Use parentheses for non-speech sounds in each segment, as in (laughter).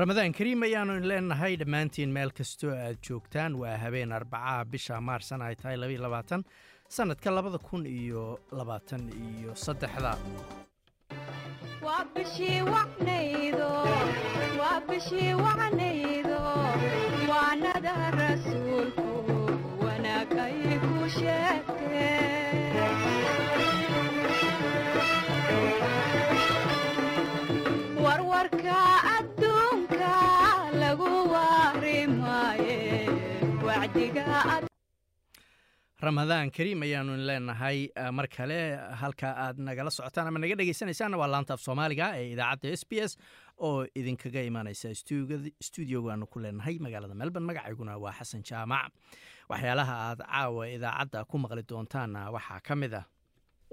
ramadaan kariim ayaanu leenahay dhammaantiin meel kastoo aad joogtaan waa habeen arbacaha bisha maarsan ay tahay sannadka labada kun iyo labaatan iyo saddexda. Waanada rasuulku wanaagay ku sheegtee ramadaan kariim ayaanu leenahay. Mar kale halka aad nagala socotaan ama naga dhegeysanaysaanna waa laanta af soomaaliga ee idaacadda s b s oo idinkaga imaaneysa stuudiogaanu ku leenahay. Magaalada melbourne magacayguna waa xasan jaamac. Waxyaalaha aad caawa idaacadda ku maqli doontaanna waxaa ka mid ah.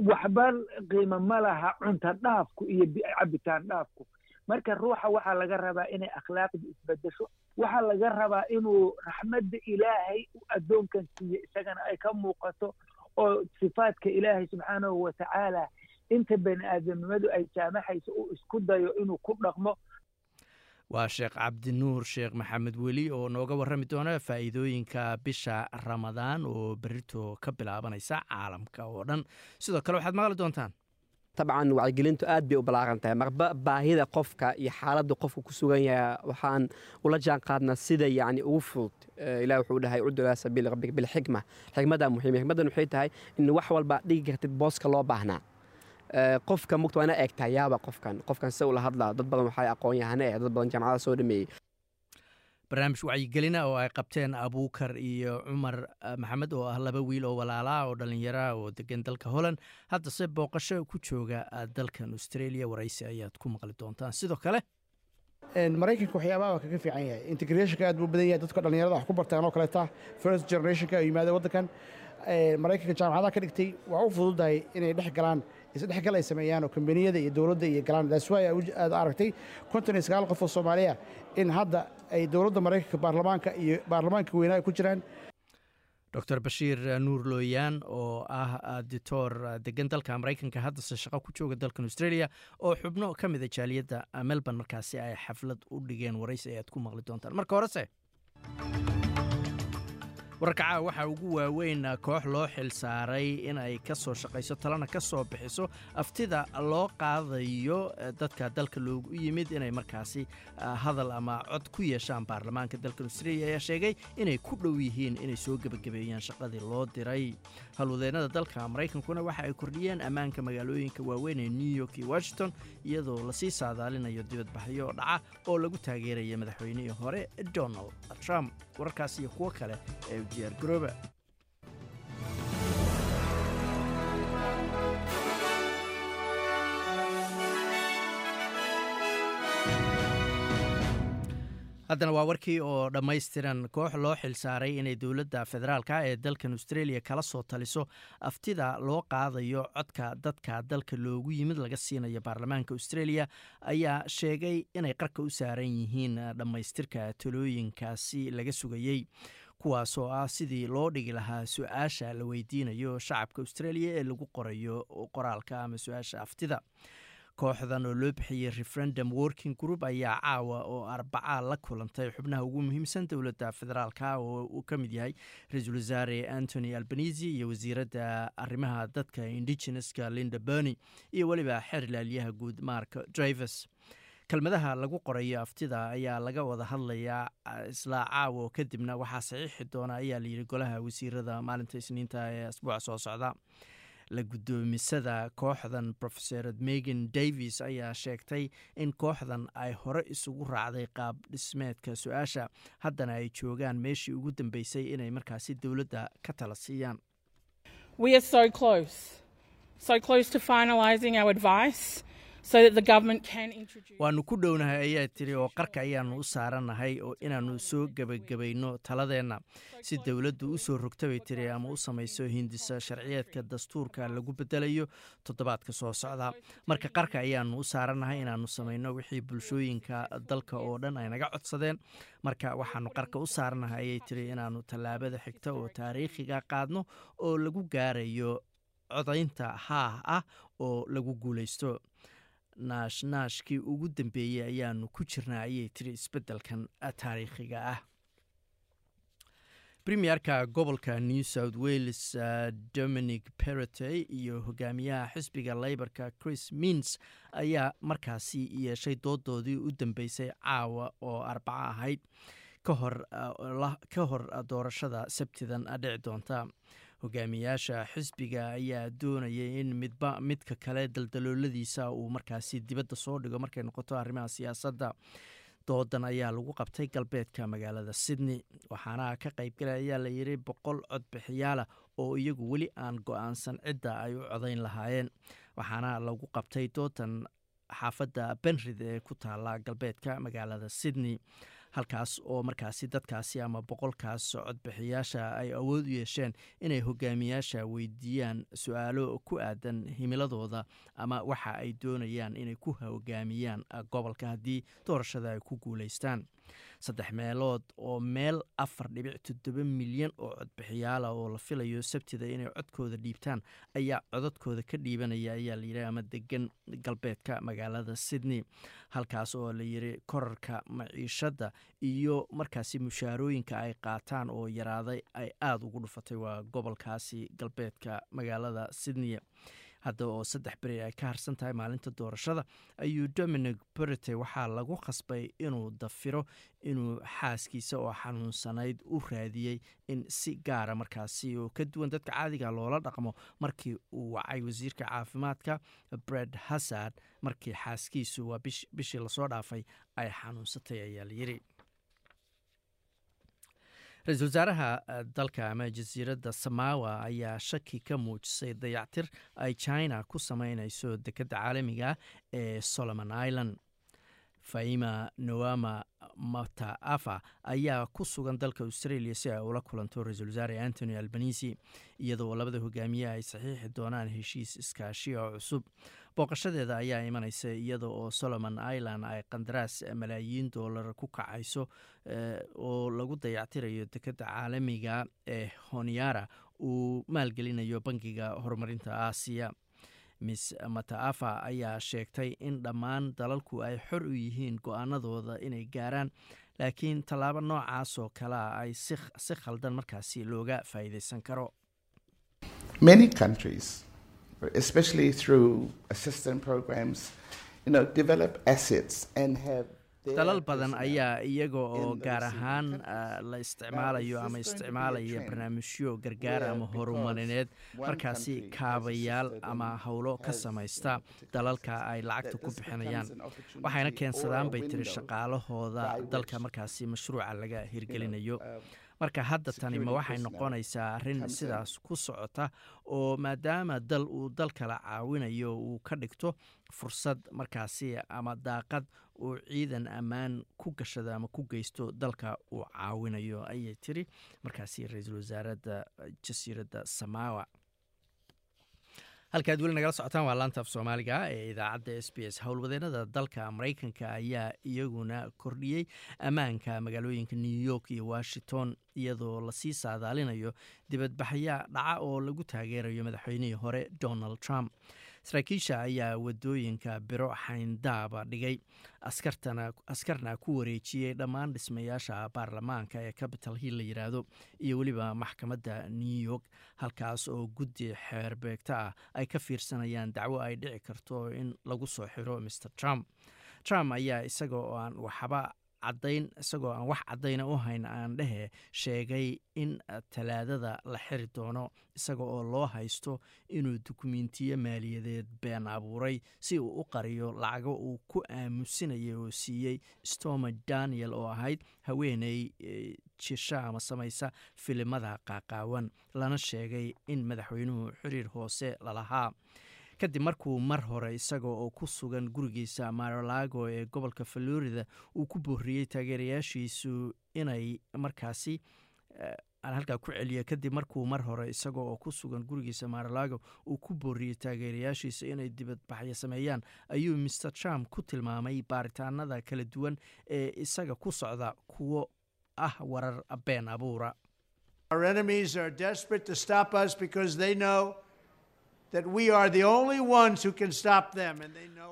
Waxba qiimo ma laha cunta dhaafku iyo cabitaan dhaafku. Marka ruuxa waxaa laga rabaa inay akhlaaqda isbedesho waxaa laga rabaa inuu raxmadda ilaahay addoonkan siiye isagana ay ka muuqato oo sifaadka ilaahay subxaanahu watacaala inta bani aadamnimadu ay jaamaxayso uu isku dayo inuu ku dhaqmo. Waa sheekh cabdinuur sheekh maxamed weli oo nooga warrami doona faa'iidooyinka bisha ramadaan oo berito ka bilaabanaysa caalamka oo dhan. Sidoo kale waxaad maqli doontaan dabcan wacyigelintu aad bay u ballaaran tahay. Marba baahida qofka iyo xaaladda qofka ku sugan yaha waxaan ula jaan qaadnaa sida yacni ugu fudud ilah wuxuu dhahay cudu ilaa sabiili rabbika bilxikma. Xikmaddaa muhiima xikmaddan waxay tahay in wax walba dhigi kartid booska loo baahnaa. Qofka mugta waa ina eegtaa yaaba qofkan. Qofkan sida ula hadlaa dad badan waxay aqoon yahane eh dad badan jaamacada soo dhameeyey barnaamij wacyigelina oo ay qabteen abuukar iyo cumar maxamed oo ah laba wiil oo walaalaa oo dhallinyara oo degan dalka holland. Haddase booqasho ku jooga dalkan australia waraysi ayaad ku maqli doontaan. Sidoo kale maraykanka waxyaabaha kaga fiican yahay. Integrationka aad buu badan yahay dadka dhallinyarada wax ku bartaan oo kaleeta first generationka yimaada waddankan. Maraykanka jaamacadaha ka dhigtay waa u fududahay inay dhex galaan isdhexgal ay sameeyaan oo kombaniyada iyo dowladda iyo galaan why aad aragtay konton iyo sagaal qof oo soomaaliya in hadda ay dowladda maraykanka baarlamaanka iyo baarlamaanka weynaa ay ku jiraan. Doctor bashiir nuur looyaan oo ah ditoor degan dalka maraykanka haddase shaqo ku jooga dalkan australia oo xubno ka mida jaaliyadda melbourne markaasi ay xaflad u dhigeen waraysi ayaad ku maqli doontaan. Marka horese wararkaca waxaa ugu waaweyn koox loo xil saaray in ay ka soo shaqayso talana ka soo bixiso aftida loo qaadayo dadka dalka loogu yimid inay markaasi hadal ama cod ku yeeshaan baarlamaanka dalkan australia ayaa sheegay inay ku dhow yihiin inay soo gebagabeeyaan shaqadii loo diray. Halwadeennada dalka maraykankuna waxa ay kordhiyeen ammaanka magaalooyinka waaweyn ee new york iyo washington iyadoo la sii saadaalinayo dibadbaxyo dhaca oo lagu taageeraya madaxweynihii hore donald trump. Wararkaas iyo kuwo kale ee diyaargarooba haddana waa warkii oo dhammaystiran koox loo xil saaray inay dowladda federaalka ee dalkan australia kala soo taliso aftida loo qaadayo codka dadka dalka loogu yimid laga siinayo baarlamaanka australia ayaa sheegay inay qarka u saaran yihiin dhammaystirka talooyinkaasi laga sugayey kuwaasoo ah sidii loo dhigi lahaa su'aasha la weydiinayo shacabka australia ee lagu qorayo qoraalka ama su'aasha aftida. Kooxdan oo loo bixiyey referendum working group ayaa caawa oo arbacaa la kulantay xubnaha ugu muhiimsan dowladda federaalka oo uu ka mid yahay ra'iisul wasaare antony albanisi iyo wasiiradda arrimaha dadka indigeneska linda berny iyo weliba xeer ilaalyaha guud mark drivers kelmadaha lagu qorayo aftida ayaa laga wada hadlayaa isla caawo kadibna waxaa saxiixi doona ayaa layidhi golaha wasiirada maalinta isniinta ee asbuuca soo socda. La guddoomisada kooxdan rofesorad megan davis ayaa sheegtay in kooxdan ay hore isugu raacday qaab dhismeedka su'aasha haddana ay joogaan meeshii ugu dambeysay inay markaasi dowladda ka tala siiyaan Waanu ku dhownahay ayaa tiri oo qarka ayaanu u saaranahay oo inaannu soo gebagabayno taladeenna. Si dowladdu u soo rogta bay tiri ama u samayso hindisa sharciyeedka dastuurka lagu bedelayo toddobaadka soo socda. Marka qarka ayaanu u saaranahay inaannu samayno wixii bulshooyinka dalka oo dhan ay naga codsadeen. Marka waxaanu qarka u saaranahay ayay tiri inaannu tallaabada xigta oo taariikhiga qaadno oo lagu gaarayo codaynta haah ah oo lagu guulaysto naashnaashkii ugu dambeeyey ayaanu ku jirnaa ayay tiri isbeddelkan taariikhiga ah. Premierka gobolka new south wales uh, dominic perrotey iyo hogaamiyaha xisbiga leyborka chris mins ayaa markaasi yeeshay doodoodii u dambeysay caawa oo arbaco ahayd. Ka hor doorashada sabtidan dhici doonta hogaamiyaasha xisbiga ayaa doonayay in midba midka kale daldalooladiisa uu markaasi dibadda soo dhigo markay noqoto arrimaha siyaasadda. Doodan ayaa lagu qabtay galbeedka magaalada sydney waxaana ka qaybgalay ayaa la yidhi boqol codbixiyaala oo iyagu weli aan go'aansan cidda ay u codayn lahaayeen. Waxaana lagu qabtay doodan xaafadda benrid ee ku taala galbeedka magaalada sydney halkaas oo markaasi dadkaasi ama boqolkaas codbixiyaasha ay awood u yeesheen inay hogaamiyaasha weydiiyaan su'aalo ku aadan himiladooda ama waxa ay doonayaan inay ku hogaamiyaan gobolka haddii doorashada ay ku guulaystaan saddex meelood oo meel afar dhibic toddoba milyan oo codbixiyaala oo la filayo sabtida inay codkooda dhiibtaan ayaa codadkooda ka dhiibanaya ayaa layidhi ama degan galbeedka magaalada sydney. Halkaas oo layidhi korarka maciishadda iyo markaasi mushaarooyinka ay qaataan oo yaraaday ay aada ugu dhufatay waa gobolkaasi galbeedka magaalada sydney hadda oo saddex beri ay ka harsan tahay maalinta doorashada ayuu dominic berete waxaa lagu khasbay inuu dafiro inuu xaaskiisa oo xanuunsanayd u raadiyey in si gaara markaasi oo ka duwan dadka caadiga loola dhaqmo markii uu wacay wasiirka caafimaadka bred hazard. Markii xaaskiisu waa bishii la soo dhaafay ay xanuunsatay ayaa layidhi ra'iisul wasaaraha dalka ama jasiiradda samawa ayaa shaki ka muujisay dayactir ay china ku sameyneyso dekedda caalamiga ee solomon island faima noama mataafa ayaa ku sugan dalka australia si ay ula kulanto ra'iisul wasaare antony albanisi iyadoo labada hogaamiye ay saxiixi doonaan heshiis iskaashi oo cusub. Booqashadeeda ayaa imanaysa iyada oo solomon island ay qandaraas malaayiin doolar ku kacayso oo lagu dayactirayo dekedda caalamiga ee honyara uu maalgelinayo bangiga horumarinta aasiya miss mataafa ayaa sheegtay in dhammaan dalalku ay xor u yihiin go'aanadooda inay gaaraan laakiin tallaabo noocaas oo kalea ay si khaldan markaasi looga faa'iideysan karo Dalal badan ayaa iyaga oo gaar ahaan ah, la isticmaalayo ama isticmaalaya barnaamijyo gargaar ama horumarineed markaasi kaabayaal ama howlo ka you know, samaysta dalalka ay lacagta ku bixinayaan. waxayna keensadaan bay tiri shaqaalahooda dalka markaasi mashruuca laga hirgelinayo. uh, marka hadda tani ma waxay noqonaysaa arrin sidaas ku socota oo maadaama dal uu dal kala caawinayo uu ka dhigto fursad markaasi ama daaqad uu ciidan ammaan ku gashado ama ku geysto dalka uu caawinayo ayay tiri. Markaasi ra'iisul wasaaradda jasiiradda samawa halkaad weli nagala socotaan waa laanta af soomaaliga ee idaacadda s b s. Howlwadeenada dalka maraykanka ayaa iyaguna kordhiyey ammaanka magaalooyinka new york iyo washington iyadoo la sii saadaalinayo dibadbaxya dhaca oo lagu taageerayo madaxweynihii hore donald trump saraakiisha ayaa waddooyinka biro xayndaaba dhigay. Askarna ku wareejiyey dhammaan dhismayaasha baarlamaanka ee capital hill la yiraahdo iyo weliba maxkamadda new york halkaas oo guddi xeerbeegta ah ay ka fiirsanayaan dacwo ay dhici karto in lagu soo xiro mr trump. Trump ayaa isaga oo aan waxba cadayn isagoo aan wax caddayna u hayn aan dhehe sheegay in talaadada la xiri doono isaga oo loo haysto inuu dukumentiyo maaliyadeed been abuuray si uu u qariyo lacago uu ku aamusinayay oo siiyey stoma daniel oo ahayd haweeney eh, jisha ama samaysa filimada qaaqaawan lana sheegay in madaxweynuhu xiriir hoose lalahaa kadib markuu mar hore isaga oo ku sugan gurigiisa maralago ee gobolka florida uu ku booriyey taageerayaashiisu inay markaasi aan halkaa ku celiya kadib markuu mar hore isaga oo ku sugan gurigiisa maralago uu ku booriyey taageerayaashiisa inay dibadbaxyo sameeyaan ayuu maer trump ku tilmaamay baaritaanada kala duwan ee isaga ku socda kuwo ah warar been abuura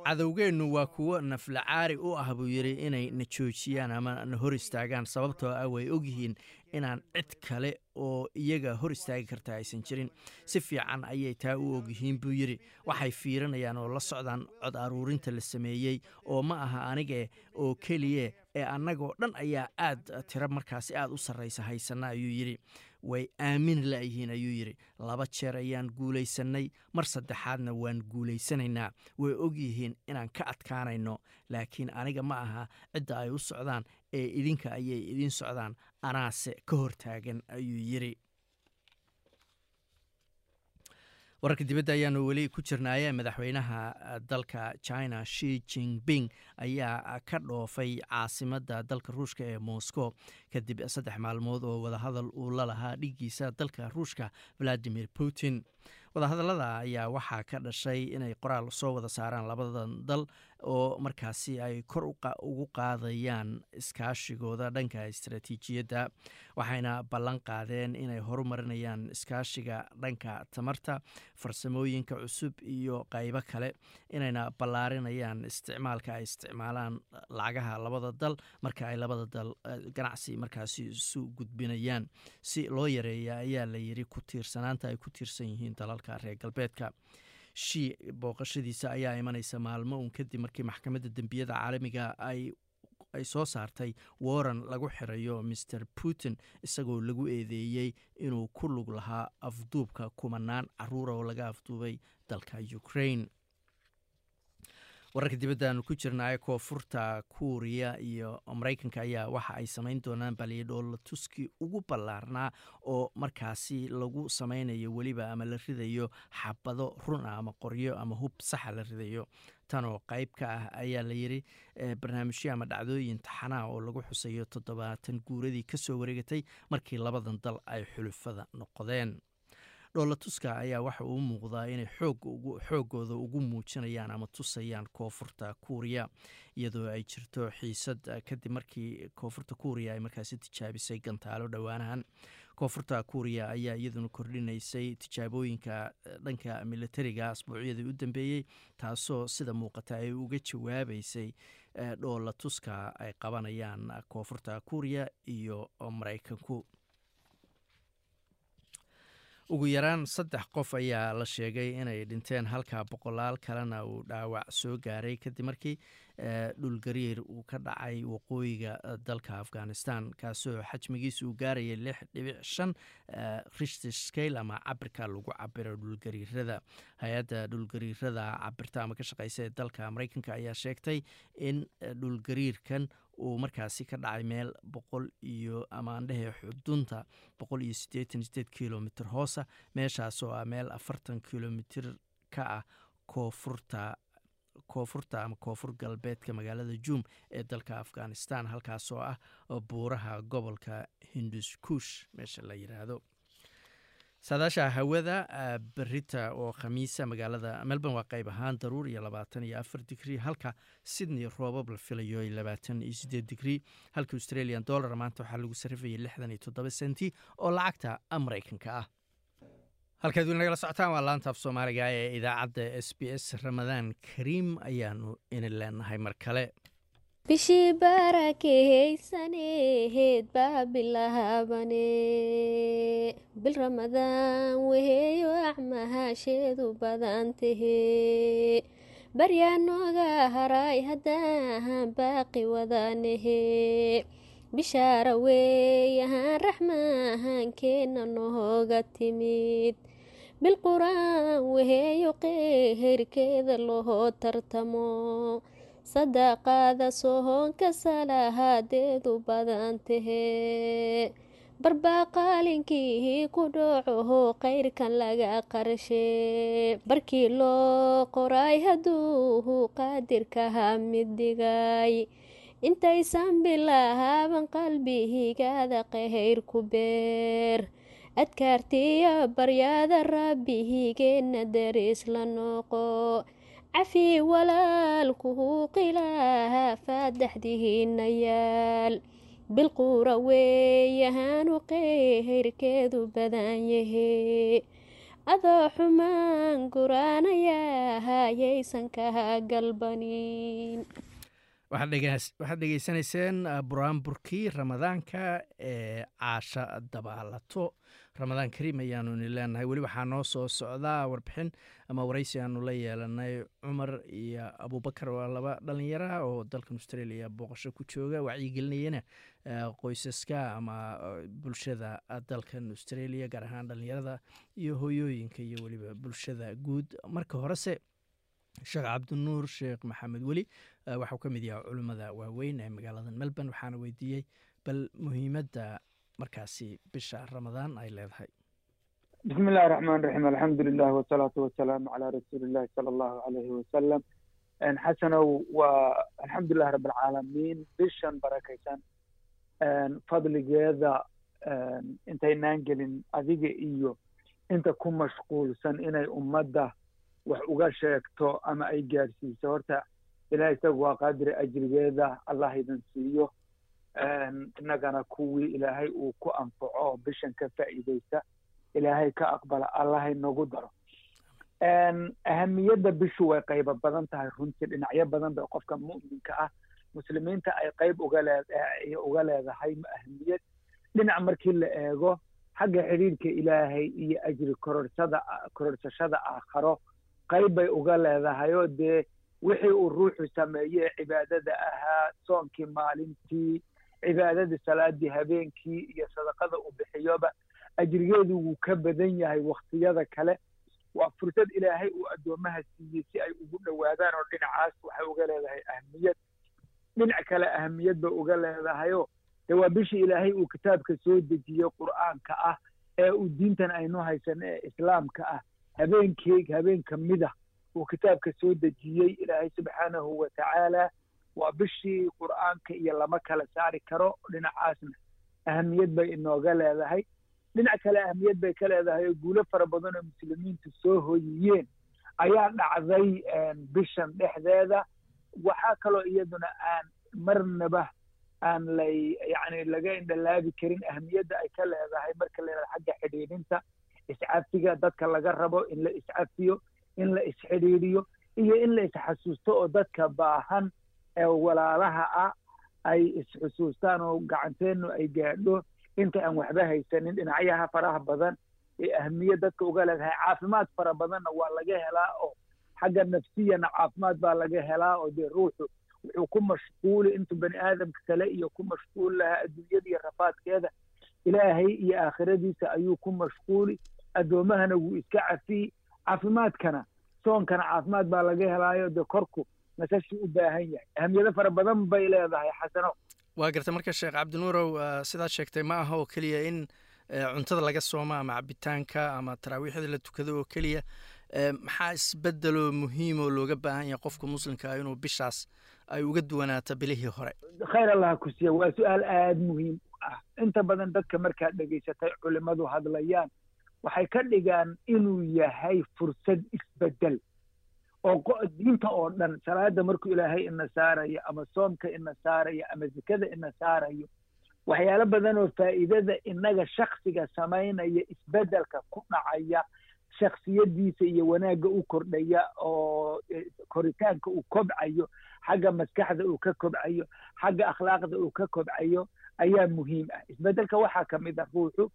cadowgeennu waa kuwo naflacaari u ah buu yidhi inay na joojiyaan ama na hor istaagaan sababtoo ah way ogyihiin inaan cid kale oo iyaga hor istaagi karta aysan jirin. Si fiican ayay taa u ogyihiin buu yidhi. Waxay fiirinayaan oo la socdaan cod aruurinta la sameeyey oo ma aha anige oo keliye ee annagoo dhan ayaa aad tiro markaasi aad u sarraysa haysana ayuu yidhi. Way aamin la'yihiin ayuu yidhi. Laba jeer ayaan guulaysannay mar saddexaadna waan guulaysanaynaa way ogyihiin inaan ka adkaanayno laakiin aniga ma aha cidda ay u socdaan ee idinka ayay idiin socdaan. Anaase ka hortaagan ayuu yidhi wararka dibadda ayaanu weli ku jirnaaye madaxweynaha dalka china shi jinping ayaa ka dhoofay caasimadda dalka ruushka ee moscow. Kadib saddex maalmood oo wadahadal uu la lahaa dhigiisa dalka ruushka valadimir putin. Wadahadallada ayaa waxaa ka dhashay inay qoraal soo wada saaraan labadan dal oo markaasi ay kor ugu qaadayaan iskaashigooda dhanka istaraatiijiyadda waxayna ballan qaadeen inay horumarinayaan iskaashiga dhanka tamarta farsamooyinka cusub iyo qaybo kale. Inayna ballaarinayaan isticmaalka ay isticmaalaan lacagaha labada dal marka ay labada dal ganacsi markaasi isu gudbinayaan. Si loo yareeya ayaa la yiri ku tiirsanaanta ay ku tiirsan yihiin dalalka reer galbeedka shi booqashadiisa ayaa imanaysa maalmo uun kadib markii maxkamadda dembiyada caalamiga ay ay soo saartay waran lagu xirayo maer putin isagoo lagu eedeeyey inuu ku lug lahaa afduubka kumanaan caruura oo laga afduubay dalka ukraine wararka dibaddaanu ku jirnaaye koonfurta kuuriya iyo maraykanka ayaa waxa ay samayn doonaan baliyadhoolla tuski ugu ballaarnaa oo markaasi lagu samaynayo weliba ama la ridayo xabado run ah ama qoryo ama hub saxa la ridayo. Tanoo qayb ka ah ayaa la yidhi barnaamijyo ama dhacdooyin taxanaha oo lagu xusayo toddobaatan guuradii ka soo wareegatay markii labadan dal ay xulufada noqdeen dhoolla tuska ayaa waxa uu muuqdaa inay xooggooda ugu muujinayaan ama tusayaan koonfurta kuuriya iyadoo ay jirto xiisad kadib markii koonfurta kuuriya ay markaasi tijaabisay gantaalo dhowaanahan koonfurta kuuriya ayaa iyaduna kordhinaysay tijaabooyinka dhanka militariga asbuucyadii u dambeeyey taasoo sida muuqata ay uga jawaabaysay dhoolla tuska ay qabanayaan koonfurta kuuriya iyo maraykanku ugu yaraan saddex qof ayaa la sheegay inay dhinteen halka boqolaal kalena uu dhaawac soo gaaray kadib markii dhulgariir uu ka dhacay waqooyiga dalka afghanistan kaasoo xajmigiisa uu gaarayay lix dhibic shan richter scale ama cabirka lagu cabiro dhulgariirada hay'adda dhulgariirada cabirta ama ka shaqeysa ee dalka mareykanka ayaa sheegtay in dhulgariirkan uu markaasi ka dhacay meel boqol iyo amaandhehe xudunta boqol iyo siddeetan sideed kilomitr hoosa meeshaasoo ah meel afartan kilomitr ka ah koonfurta koonfurta ama koonfur galbeedka magaalada juum ee dalka afghanistan halkaasoo ah buuraha gobolka hindus kuush meesha la yidhaahdo saadaasha hawada berita oo khamiisa magaalada melbourne waa qayb ahaan daruur iyo labaatan iyo afar digrii halka sydney roobab la filayo labaatan iyo sideed digrii halka australian dollar maanta waxaa lagu sarrifayay lixdan iyo toddoba senti oo lacagta maraykanka ah halkaad weli nagala socotaan waa laanta af soomaaliga ee idaacadda s b s ramadaan kariim ayaanu idin leenahay mar kale. Bishii barakehaysaneheed baa bilaabane bil ramadaan weheeyo acmahasheedu badan tahe baryaa nooga haray haddaahan baaqi wadanehe bishaara weeyahaan raxmahankeenna nooga timid bil qur'aan weheeyo qeherkeeda loo tartamo. Sadaqaada sohoonka salahaadeedu badan tahee barbaa qaalinkii ku dhoocoho qayrkan laga qarshe barkii loo qoray hadduu qaadirkaha mid dhigay. Intaysan bilaaban qalbihigaada qayr ku beer adkaartiya baryaada rabbihigeenna daris la noqo. Cafi walaalkuhu qilaaha faadaxdihiina yaal. Bilquura weeyahaanu qayrkeedu badan yahe adoo xumaan guraanayaa yaysan kaha galbanin. Waxaad dhegeysanayseen buraanburkii ramadaanka ee caasha dabaalato ramadaan kariim ayaanu ni leenahay. Weli waxaa noo soo socdaa warbixin ama waraysi aanu la yeelanay cumar iyo abubakar waa laba dhalinyara oo dalkan australia booqasho ku jooga. Wacyigelinayana qoysaska ama bulshada dalkan australia gaar ahaan dhalinyarada iyo hooyooyinka iyo weliba bulshada guud. Marka horese sheekh cabdinuur sheekh maxamed weli waxau ka mid yahay culimmada waaweyn ee magaalada melbourne waxaana weydiiyey bal muhiimadda markaasi bisha ramadaan ay leedahay. Bismi illahi raxmaan raxiim alxamdu lilah wasalaatu wasalaamu calaa rasuuli illahi sala allahu alayhi wasalam xasanow waa alxamdulilah rabb alcaalamiin bishan barakaysan. Fadligeeda intaynaan gelin adiga iyo inta ku mashquulsan inay ummadda wax uga sheegto ama ay gaadhsiiso horta ilaah isagu waa qaadiri ajrigeeda. Allah idin siiyo innagana kuwii ilaahay uu ku anfaco bishan ka faa'iideysta ilaahay ka aqbala allahay nagu daro. Ahamiyadda bishu way qaybo badan tahay runtii dhinacyo badan bay qofka mu'minka ah muslimiinta ay qayb uga uga leedahay ahamiyad. Dhinac markii la eego xagga xidhiirka ilaahay iyo ajri kororsada kororsashada aakharo qayb bay uga leedahay oo dee wixii uu ruuxu sameeyey cibaadada ahaa soonkii maalintii cibaadadii salaadii habeenkii iyo sadaqada uu bixiyoba ajrigeedu wuu ka badan yahay waktiyada kale waa fursad ilaahay uu addoomaha siiyey si ay ugu dhowaadaan oo dhinacaas waxay uga leedahay ahamiyad dhinac kale ahamiyad bay uga leedahayoo dee waa bishii ilaahay uu kitaabka soo dejiyey qur'aanka ah ee uu diintan aynu haysan ee islaamka ah habeenkeeg habeen ka mid ah uu kitaabka soo dejiyey ilaahay subxaanahu wa tacaala waa bishii qur'aanka iyo lama kala saari karo dhinacaasna. Ahamiyad bay inooga leedahay. Dhinac kale ahamiyad bay ka leedahay oo guulo fara badan oo muslimiintu soo hoyiyeen. Ayaa dhacday bishan dhexdeeda. Waxaa kaloo iyaduna aan marnaba aan lay yacni laga indhalaabi karin ahamiyadda ay ka leedahay marka la yidhahdo xagga xidhiidhinta. Iscafiga dadka laga rabo in la iscafiyo in la isxidhiidhiyo iyo in la isxasuusto oo dadka baahan ee walaalaha ah ay isxusuustaan oo gacanteennu ay gaadho inta aan waxba haysanin. Dhinacyaha faraha badan ee ahmiyad dadka uga leedahay caafimaad fara badanna waa laga helaa oo xagga nafsiyana caafimaad baa laga helaa oo dee ruuxu wuxuu ku mashquuli intuu bani aadamka kale iyo ku mashquul lahaa adduunyada iyo rafaadkeeda. Ilaahay iyo aakhiradiisa ayuu ku mashquuli. Addoomahana wuu iska cafiyey caafimaadkana soonkana caafimaad baa laga helaayo. Dee korku nasashuu u baahan yahay. Ahamiyado fara badan bay leedahay xasano waa garta marka sheekh cabdinuurow sidaad sheegtay ma aha oo keliya in cuntada laga sooma ama cabitaanka ama taraawiixda la tukado oo keliya maxaa isbedeloo muhiim oo looga baahan yahay qofka muslimka ah inuu bishaas ay uga duwanaato bilihii hore? Khayr allaha ku siiya. Waa su'aal aada muhiim u ah. Inta badan dadka markaad dhegaysatay culimadu hadlayaan waxay ka dhigaan inuu yahay fursad isbeddel oo diinta oo dhan salaada markuu ilaahay ina saarayo ama soomka ina saarayo ama zekada ina saarayo waxyaalo badan oo faa'iidada inaga shaksiga samaynaya isbeddelka ku dhacaya shaksiyadiisa iyo wanaagga u kordhaya oo koritaanka uu kobcayo xagga maskaxda uu ka kobcayo xagga akhlaaqda uu ka kobcayo ayaa muhiim ah. Isbedelka waxaa ka mid ah ruuxu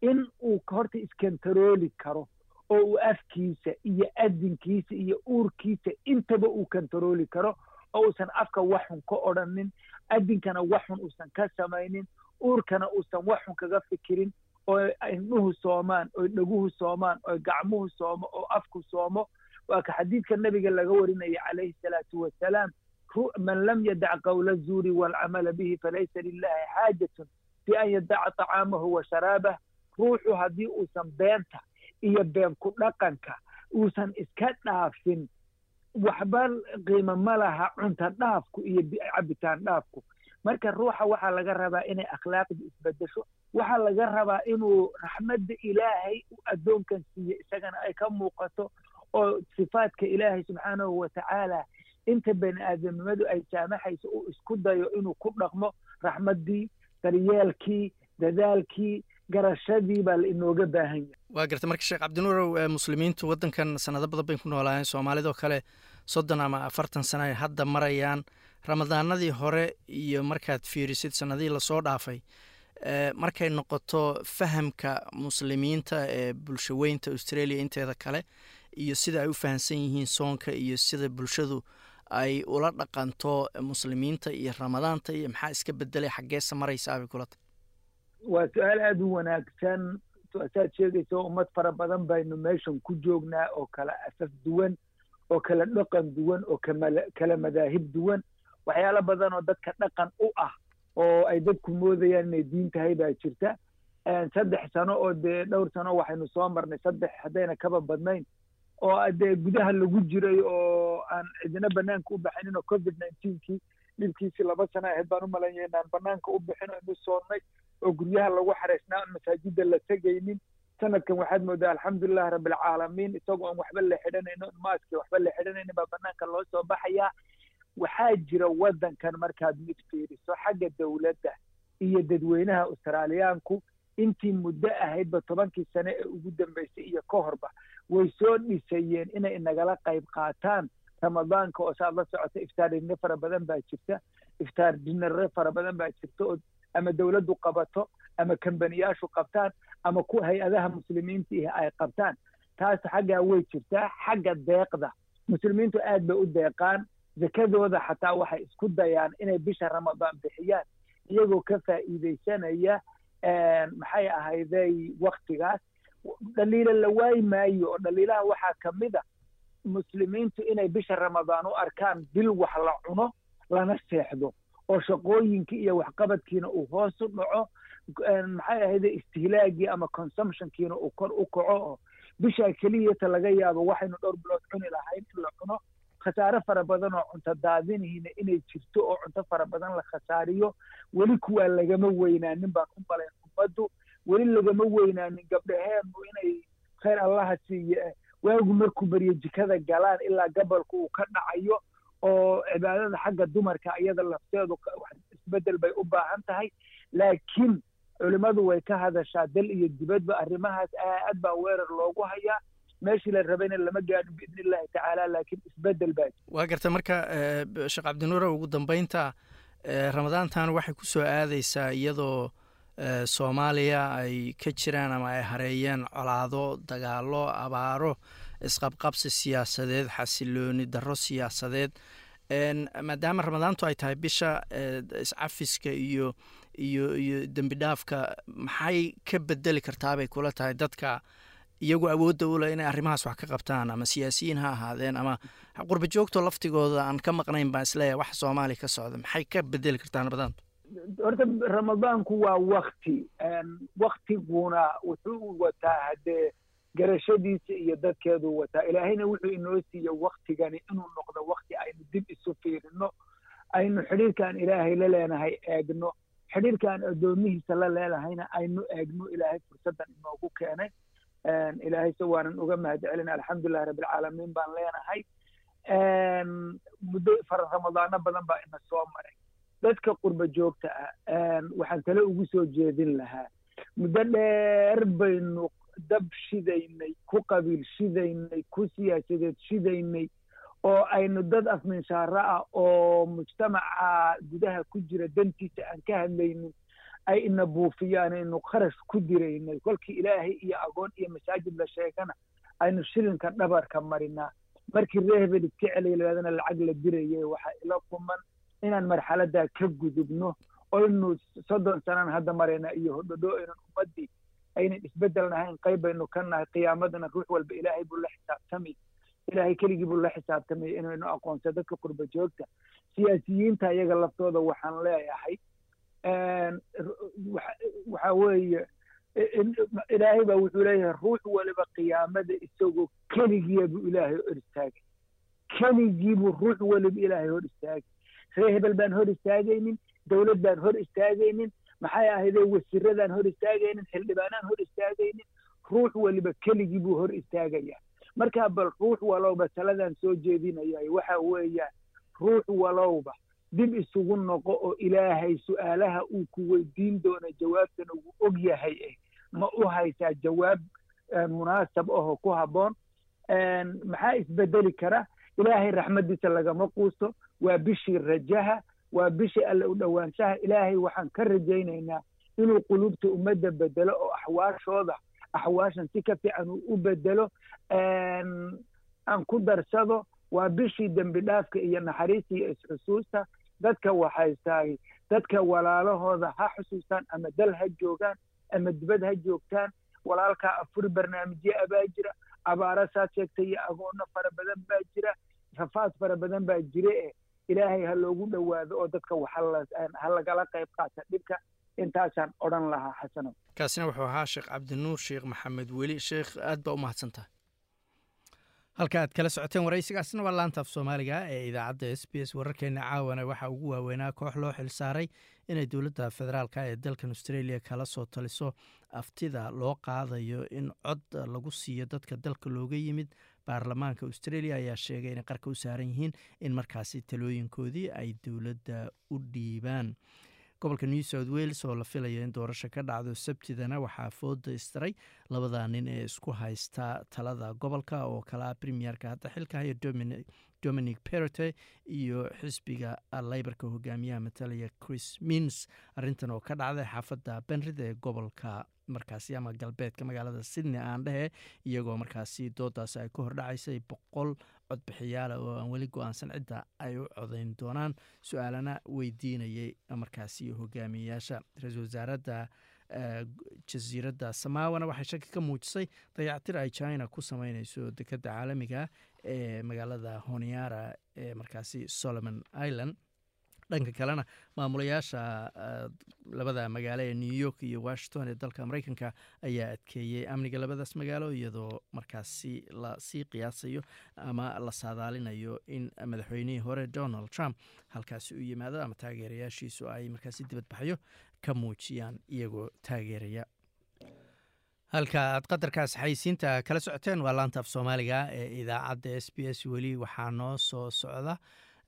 in uu horta iskontarooli karo oo uu afkiisa iyo adinkiisa iyo uurkiisa intaba uu kontarooli karo oo uusan afka waxxun ka odrhanin adinkana waxxun uusan ka samaynin uurkana uusan waxxun kaga fikirin oo indhuhu soomaan oo dhaguhu soomaan oo gacmuhu soomo oo afku soomo. Waa ka xadiidka nabiga laga warinaya calayhi salaatu wasalaam man lam yadac qawla zuuri waalcamala bihi falaysa lilahi xaajatun bi an yadaca tacaamahu wa sharaabah ruuxu haddii uusan beenta iyo been ku dhaqanka uusan iska dhaafin waxba qiimo ma laha cunta dhaafku iyo cabitaan dhaafku. Marka ruuxa waxaa laga rabaa inay akhlaaqda isbedesho. Waxaa laga rabaa inuu raxmadda ilaahay addoonkan siiye isagana ay ka muuqato oo sifaadka ilaahay subxaanahu watacaala inta bani aadamnimadu ay jaamaxayso uu isku dayo inuu ku dhaqmo raxmaddii daryeelkii dadaalkii garashadii baa la baahan yahay. Waa garta marka sheekh cabdinuurow muslimiintu waddankan sanado badan bay ku noolaayeen soomaalidoo kale soddon ama afartan sana ay hadda marayaan. Ramadaanadii hore iyo markaad fiirisid sanadihii la soo dhaafay markay noqoto fahamka muslimiinta ee bulshaweynta australia inteeda kale iyo sida ay u fahamsan yihiin soonka iyo sida bulshadu ay ula dhaqanto muslimiinta iyo ramadaanta iyo maxaa iska bedelay xaggeesa maraysaabay kula tahay waa su'aal aada u wanaagsan. Saad sheegaysa ummad fara badan baynu meeshan ku joognaa oo kala asas duwan oo kala dhaqan duwan oo kala madaahib duwan. Waxyaalo badan oo dadka dhaqan u ah oo ay dadku moodayaan inay diin tahay baa jirta. Saddex sano oo dee dhowr sano waxaynu soo marnay saddex haddayna kaba badnayn oo dee gudaha lagu jiray oo aan cidina banaanka u baxaynin oo covid nineteenkii dhibkiisii laba sano ahayd baan u malanyahay inaan banaanka u bixin oo inu soonnay oo guryaha lagu xaraysnaa aan masaajida la tegaynin. Sanadkan waxaad moodaa alxamdulilahi rabbilcaalamiin isagoo aan waxba la xidhanayno maaski waxba la xidhanaynin baa banaanka loo soo baxayaa. Waxaa jira waddankan markaad mid fiiriso xagga dowladda iyo dadweynaha australiyaanku intii muddo ahaydba tobankii sane ee ugu dambeysay iyo ka horba way soo dhisayeen inay nagala qayb qaataan ramadaanka oo saad la socota iftaar dinare fara badan baa jirta. Iftaar dinare fara badan baa jirta oo ama dowladdu qabato ama kambaniyaashu qabtaan ama ku hay'adaha muslimiinta ihi ay qabtaan. Taas xaggaa way jirtaa xagga deeqda. Muslimiintu aad bay u deeqaan. Zakadooda xataa waxay isku dayaan inay bisha ramadaan bixiyaan iyagoo ka faa'iidaysanaya maxay ahayday waktigaas dhaliila la waayi maayo oo dhaliilaha waxaa ka mid a muslimiintu inay bisha ramadaan u arkaan bil wax la cuno lana seexdo oo shaqooyinkii iyo waxqabadkiina uu hoos u dhaco maxay ahayde istihlaagii ama consumptionkiina uu kor u kaco oo bishaa keliyata laga yaabo waxaynu dhowr bilood cuni lahayn in la cuno. Khasaare fara badan oo cunto daadinihiina inay jirto oo cunto fara badan la khasaariyo. Weli kuwaa lagama weynaanin baan u malayn ummaddu weli lagama weynaanin gabdhaheennu inay khayr allaha siiye waagu markuu baryo jikada galaan ilaa gabalku uu ka dhacayo oo cibaadada xagga dumarka iyada lafteedu isbeddel bay u baahan tahay. Laakiin culimmadu way ka hadashaa dal iyo dibadba arrimahaas aad baa weerar loogu hayaa. Meeshii la rabayna lama gaadhin biidni illahi tacaala laakiin isbeddel baa waa garta marka sheekh cabdinuure ugu dambeynta ramadaantan waxay ku soo aadaysaa iyadoo soomaaliya ay ka jiraan ama ay hareeyeen colaado dagaalo abaaro isqabqabsi siyaasadeed xasilooni darro siyaasadeed. Maadaama ramadaantu ay tahay bisha iscafiska iyo iyo iyo dembi dhaafka maxay ka bedeli kartaabay kula tahay dadka? Iyagoo awoodda u leh inay arrimahaas wax ka qabtaan ama siyaasiyiin ha ahaadeen ama qurba joogto laftigooda aan ka maqnayn baan is leeyahay wax soomaaliya ka socda maxay ka bedeli kartaa ramadaantu horta ramadaanku waa wakti waktiguna wuxuu wataa haddee garashadiisa iyo dadkeeduu wataa. Ilaahayna wuxuu inoo siiye waktigani inuu noqdo wakti aynu dib isu fiirino aynu xidhiirkaan ilaahay la leenahay eegno xidhiirkaan addoomihiisa la leenahayna aynu eegno ilaahay fursaddan inoogu keenay. Ilaahay se waanan uga mahad celina alxamdulilahi rabbilcaalamiin baan leenahay. Muddo fara ramadaano badan baa ina soo maray dadka qurba joogta ah waxaan tale ugu soo jeedin lahaa muddo dheer baynu dab shidaynay ku qabiil shidaynay ku siyaasadeed shidaynay oo aynu dad afminshaaro ah oo mujtamaca gudaha ku jira dantiisa aan ka hadlaynin ay ina buufiyaan aynu kharash ku diraynay kolkii ilaahay iyo agoon iyo masaajid la sheegana aynu shilinka dhabarka marinaa markii reehbel iska celiya lahaadana lacag la dirayay waxaa ila kuman inaan marxaladaa ka gudubno oynu soddon sanaan hadda maraynaa iyo hodhodho aynan ummaddii aynan isbeddel nahayn qayb ka nahay qiyaamadana ruux walba ilaahay buu la xisaabtamay ilaahay keligii buu la xisaabtamay inaynu aqoonsa dadka qurba joogta. Siyaasiyiinta iyaga laftooda waxaan leeyahay waxa weeye ilaahay baa wuxuu leeyahay ruux waliba qiyaamada isagoo keligiya buu ilaahay hor istaagay keligii buu ruux waliba ilaahay hor istaagay ree hebel baan hor istaagaynin dowlad baan hor istaagaynin maxay ahaydee wasiiradaan hor istaagaynin xildhibaanaan hor istaagaynin ruux waliba keligii buu hor istaagaya marka bal ruux walowba taladan soo jeedinaya waxa weeyaan ruux walowba dib isugu noqo oo ilaahay su'aalaha uu ku weydiin doono jawaabtana wuu og yahay eh ma u haysaa jawaab munaasab ahoo ku habboon. Maxaa isbedeli kara ilaahay raxmaddiisa lagama quusto. Waa bishii rajaha waa bishii alle u dhowaanshaha. Ilaahay waxaan ka rajaynaynaa inuu qulubta ummadda bedelo oo axwaashooda axwaashan si ka fiican uu u bedelo aan ku darsado. Waa bishii dembi dhaafka iyo naxariista iyo isxusuusta. Dadka waxaystaay dadka walaalahooda ha xusuustaan ama dal ha joogaan ama dibad ha joogtaan. Walaalkaa afuri barnaamijyo abaa jira abaara saad sheegtay iyo agoonno fara badan baa jira rafaad fara badan baa jire eh ilaahay ha loogu dhowaado oo dadka ha lagala qayb qaata dhibka. Intaasaan odhan lahaa xasano kaasina wuxuu ahaa sheekh cabdinuur sheekh maxamed weli. Sheekh aad baa u mahadsantaha halka aad kala socoteen waraysigaasna waa laanta af soomaaliga ee idaacadda s b s wararkeena caawana. Waxaa ugu waaweynaa koox loo xilsaaray inay dowladda federaalk ee dalkan australia kala soo taliso aftida loo qaadayo in cod lagu siiyo dadka dalka looga yimid. Baarlamaanka australia ayaa sheegay inay qarka u saaran yihiin in markaasi talooyinkoodii ay dowladda u dhiibaan gobolka new south wales oo la filayo in doorasho ka dhacdo sabtidana waxaa fooda istiray labada nin ee isku haysta talada. Gobolka oo kalaa premierka hadda xilka haya dominic perote iyo xisbiga leybarka hogaamiyaha matalaya chris mins arintan oo ka dhacday xaafadda benrid ee gobolka markaasi ama galbeedka magaalada sydney aan dhehe iyagoo markaasi doodaasi ay ka hordhacaysay boqol codbixiyaala oo aan weli go'aansan cidda ay u codayn doonaan su'aalana weydiinayay markaasi hogaamiyeyaasha. Ra'iisul wasaaradda jasiiradda samaawana waxay shaki ka muujisay dayactir ay china ku sameyneyso dekadda caalamiga ee magaalada honiara ee markaasi solomon island dhanka kalena maamulayaasha labada magaalo ee new york iyo washington ee dalka mareykanka ayaa adkeeyey amniga labadaas magaalo iyadoo markaasi la sii qiyaasayo ama la saadaalinayo in madaxweynihii hore donald trump halkaasi u yimaado ama taageerayaashiisu ay markaasi dibadbaxyo ka muujiyaan iyagoo taageeraya. Halka aad qadarkaas xaysiinta kala socoteen waa laanta af soomaaliga ee idaacadda s b s weli waxaa noo soo socda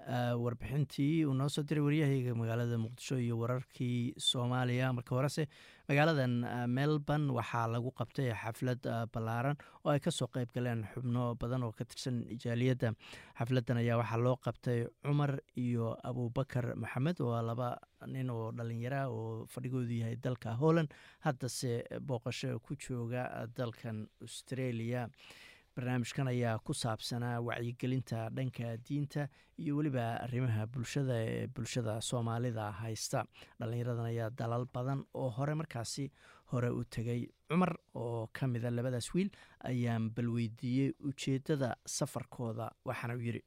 warbixintii uu noo soo diray waryahayga magaalada muqdisho iyo wararkii soomaaliya. Marka horese magaaladan melbourne waxaa lagu qabtay xaflad ballaaran oo ay ka soo qeyb galeen xubno badan oo ka tirsan jaaliyadda xafladdan ayaa waxaa loo qabtay cumar iyo abubakar maxamed oo laba nin oo dhalinyara oo fadhigoodu yahay dalka holland. Haddase booqasho ku jooga dalkan australia barnaamijkan ayaa ku saabsanaa wacyigelinta dhanka diinta iyo weliba arrimaha bulshada ee bulshada soomaalida haysta. Dhallinyaradan ayaa dalal badan oo hore markaasi hore u tegay cumar oo ka mida labadaas wiil ayaan balweydiiyey ujeeddada safarkooda waxaana u yidhi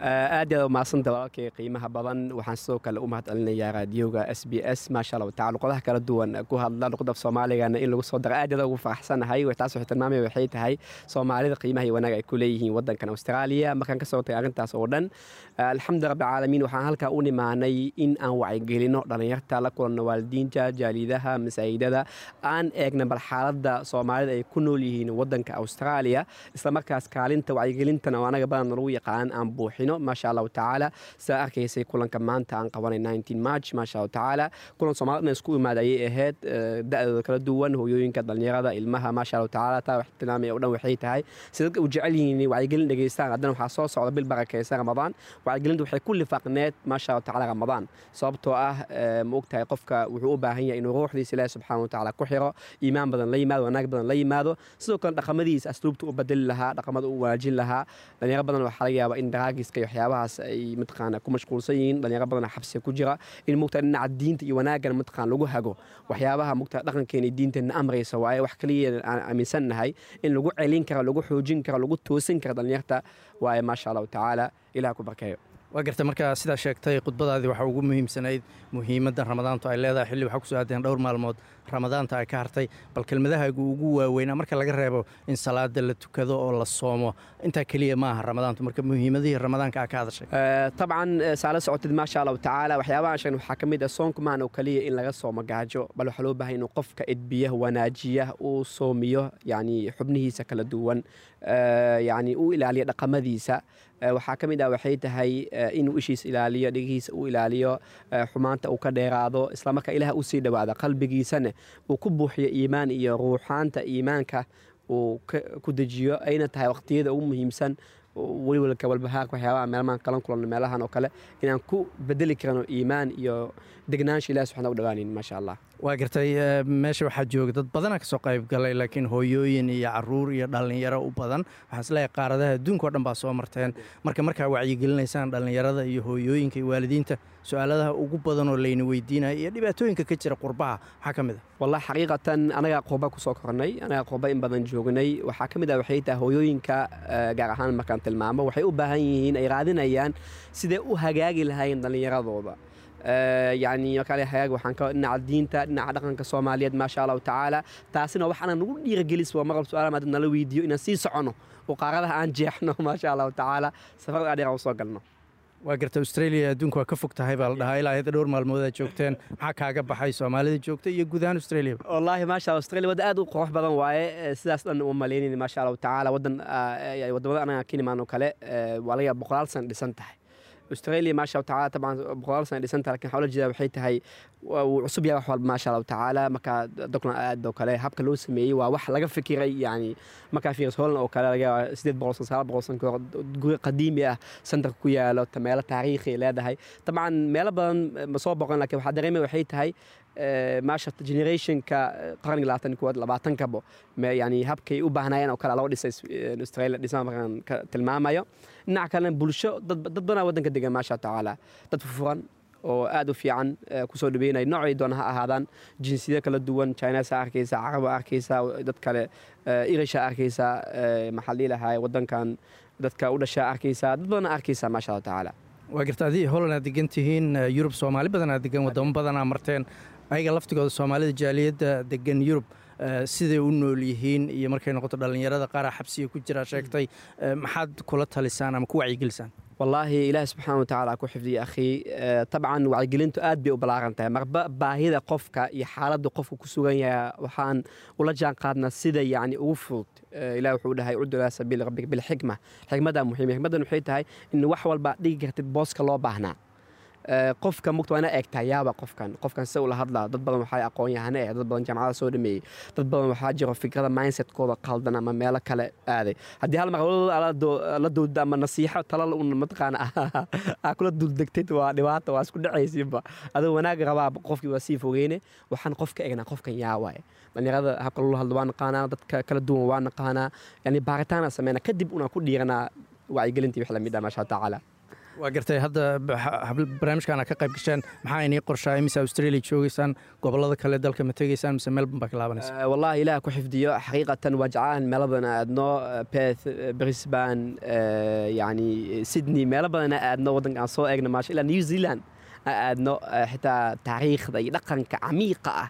aad yaad umahadsanta walaalkay qiimaha badan. Waxaan sidoo kale u mahad raadiyoga s b s. Maasha allah tacala luqadaha kala duwan ku hadla luqada soomaaligana in lagu soo daro aad yaad ugu faraxsanahay taas waxay tilmaamaya waxay tahay soomaalida qiimaha iyo wanaag ay ku leeyihiin wadankan australia. Markaan ka soo tagay arrintaas oo dhan? Alxamdu rabbi caalamiin waxaan halkaa u nimaanay in aan wacyigelino dhallinyarta la kulanno waalidiinta jaalidaha masaajidada aan eegna bal xaaladda soomaalida ay ku nool yihiin wadanka australia. Islamarkaas kaalinta wacyigelintana oo anaga badan lagu yaqaan aan buuxin maasha allahu tacaala sidaa arkaysay kulanka maanta aan qabanay march maasha allahu tacaala kulan soomaalida isku imaada ayay ahayd da-dooda kala duwan hooyooyinka dhalinyarada ilmaha maasha allahu tacaala taa wax tilmaamaya o dhan waxay tahay si dadka u jecel yihiin wacyigelin dhegeystaan haddana waxaa soo socda bil barakaysa ramadaan wacyigelinta waxay ku lifaaqneed maasha allahu tacaala ramadaan sababtoo ah ma ogtahay qofka wuxuu u baahan yahay inuu ruuxdiisa ilaahi subxaana wa tacaala ku xiro iimaan badan la yimaado wanaag badan la yimaado. Sidoo kale dhaqamadiisa asluubta u bedeli lahaa dhaqamada u wanaajin lahaa. Dhalinyaro badan waxaa laga yaabaa in daraagis iyo waxyaabahaas ay mataqaana ku mashquulsan yihiin dhalinyaro badan xabsiga ku jira in mugta dhinaca diinta iyo wanaagana mataqaan lagu hago waxyaabaha mugta dhaqankeena iyo diinteenna amraysa waaye wax kaliya aan aaminsannahay in lagu celin karo lagu xoojin karo lagu toosin karo dhalinyarta waaye maasha allahu tacaala ilaah ku barkeeyo waa garta markaa sidaa sheegtay khudbadaadii waxaa ugu muhiimsanayd muhiimaddan ramadaantu ay leedahay. Xilli waxaa ku soo aadeen dhowr maalmood ramadaanta ay ka hartay bal kelmadahaagu ugu waaweynaa marka laga reebo in salaada la tukado oo la soomo. Intaa keliya maaha ramadaantu marka muhiimadihii ramadaanka a ka hadashay. Tabcan saala socotid maasha allahu tacaala. Waxyaabahan sheegn waxaa ka mid ah soonku maahan oo keliya in laga soomo gaajo bal waxaa loo baahay inuu qofka edbiya wanaajiya uu soomiyo yacni xubnihiisa kala duwan yacni uu ilaaliya dhaqamadiisa waxaa ka mid ah waxay tahay inuu ishiisa ilaaliyo dhigihiisa uu ilaaliyo xumaanta uu ka dheeraado islamarkaa ilaah u sii dhowaada qalbigiisana uu ku buuxiyo iimaan iyo ruuxaanta iimaanka uu ku dejiyo ayna tahay waqtiyada ugu muhiimsan weliwalka walbahaarka waxyaabaha meelmaan qalan kulan meelahan oo kale inaan ku bedeli karano iimaan iyo degnaansha ilahi subxana u dhawaanin maasha allah waa gartay meesha waxaa jooga dad badana ka soo qayb galay laakiin hooyooyin iyo carruur iyo dhallinyaro u badan. Waxaan is leeyahay qaaradaha adduunka oo dhan baa soo marteen. Marka markaa wacyigelinaysaan dhallinyarada iyo hooyooyinka iyo waalidiinta su'aaladaha ugu badan oo layna weydiinaya iyo dhibaatooyinka ka jira qurbaha maxaa ka mid ah. Wallahi xaqiiqatan anagaa qurba ku soo kornay anagaa qurba in badan joognay waxaa ka mid ah waxay tahay hooyooyinka gaar ahaan markaan tilmaamo waxay u baahan yihiin ay raadinayaan siday u hagaagi lahaayeen dhallinyaradooda yani kale hagaag waxaan ka dhinaca diinta dhinaca dhaqanka soomaaliyeed maasha allahu tacaala taasina waxaana nagu dhiiragelis waa marqab su'aal maad nala weydiiyo inaan sii socono oo qaaradaha aan jeexno maasha allahu tacaala safar adheer u soo galno waa garta australia adduunku waa ka fog tahay baa la dhahaa ilaa hadda dhowr maalmood aad joogteen. Maxaa kaaga baxay soomaalida joogta iyo guud ahaan australia. Wallaahi maasha australia wadda aad u qurux badan waaye sidaas dhan uma malaynin maasha allahu tacaala waddan waddamada anaga ka nimaan oo kale waa laga boqolaal san dhisan tahay australia maasha allahu tacaala taban boqolaal sana dhisan tahay laakiin waxaa jeeda waxay tahay wuu cusub yahay wax walba maasha allahu tacaala markaa dockland aad oo kale habka loo sameeyey waa wax laga fikiray yani markaa fiirs holland oo kale laga sideed boqol sagaal boqol guri qadiimi ah centerka ku yaalo meelo taariikhi leedahay dabcan meelo badan ma soo boqon laakiin waxaa dareemay waxay tahay maasha generationka qarniga labaatan kuwaad labaatankabo yani habkay u baahnaayeen oo kale loo dhisay australia dhismaha markaan ka tilmaamayo dhinaca kalena bulsho dad badanaa waddanka degan maasha tacaala dad fufuran oo aad u fiican ku soo dhaweynaya noocay doona ha ahaadaan jinsiyado kala duwan chinesa arkaysa caraba arkaysa dad kale irisha arkaysa maxaa dhihi lahaa waddankan dadka u dhashaa arkaysa dad badana arkaysa maasha allahu tacaala waa garta adii holland aad degan tihiin yurub soomaali badanaa degan wadamo badanaa marteen ayaga laftigooda soomaalida jaaliyadda degan yurub siday u nool yihiin iyo markay noqoto dhallinyarada qaaraa xabsiga ku jira sheegtay maxaad kula talisaan ama ku wacyigelisaan? Wallaahi ilaahi subxaana wa tacaala ku xifdiya akhii tabcan wacyigelintu aad bay u ballaaran tahay. Marba baahida qofka iyo xaaladda qofka ku sugan yahay waxaan ula jaan qaadnaa sida yacni ugu fudud ilahi wuxuu dhahay udu ilaa sabiili rabbika bilxikma xikmaddaa muhiima xikmaddan waxay tahay in wax walba dhigi kartid booska loo baahnaa qofka mugta waa ina eegtaa yaaba qofkan. Qofkan sida ula hadlaa dad badan waxaa aqoon yahane eh dad badan jaamacada soo dhameeyey. Dad badan waxaa jiro fikrada mindsetkooda qaldan ama meelo kale aaday. Haddii hal mar la dowda ama nasiixo talal un mataqaana (laughs) aa kula duldegtid waa dhibaata waa isku dhacaysiinba. Adoo wanaag rabaa qofkii waa sii fogeyne waxaan qofka egnaa qofkan yaa waaye dhalinyarada habka loola hadlo waa naqaanaa dadka kala duwan waa naqaanaa. Yani baaritaana sameyna kadib unaan ku dhiiranaa wacyigelintii wix la mid ah maasha tacaala waa gartay hadda barnaamijkaana ka qayb gasheen maxaa inii qorshaay mise australia joogeysaan gobollada kale dalka ma tegeysaan mise melbourne baa ka laabanaysa wallahi ilaah ku xifdiyo. Xaqiiqatan waa jeclaan. Meelo badan aadno perth brisbane yani sydney. Meelo badan aadno waddanka aan soo eegno maasha ilaa new zealand aadno xitaa taariikhda iyo dhaqanka camiiqa ah.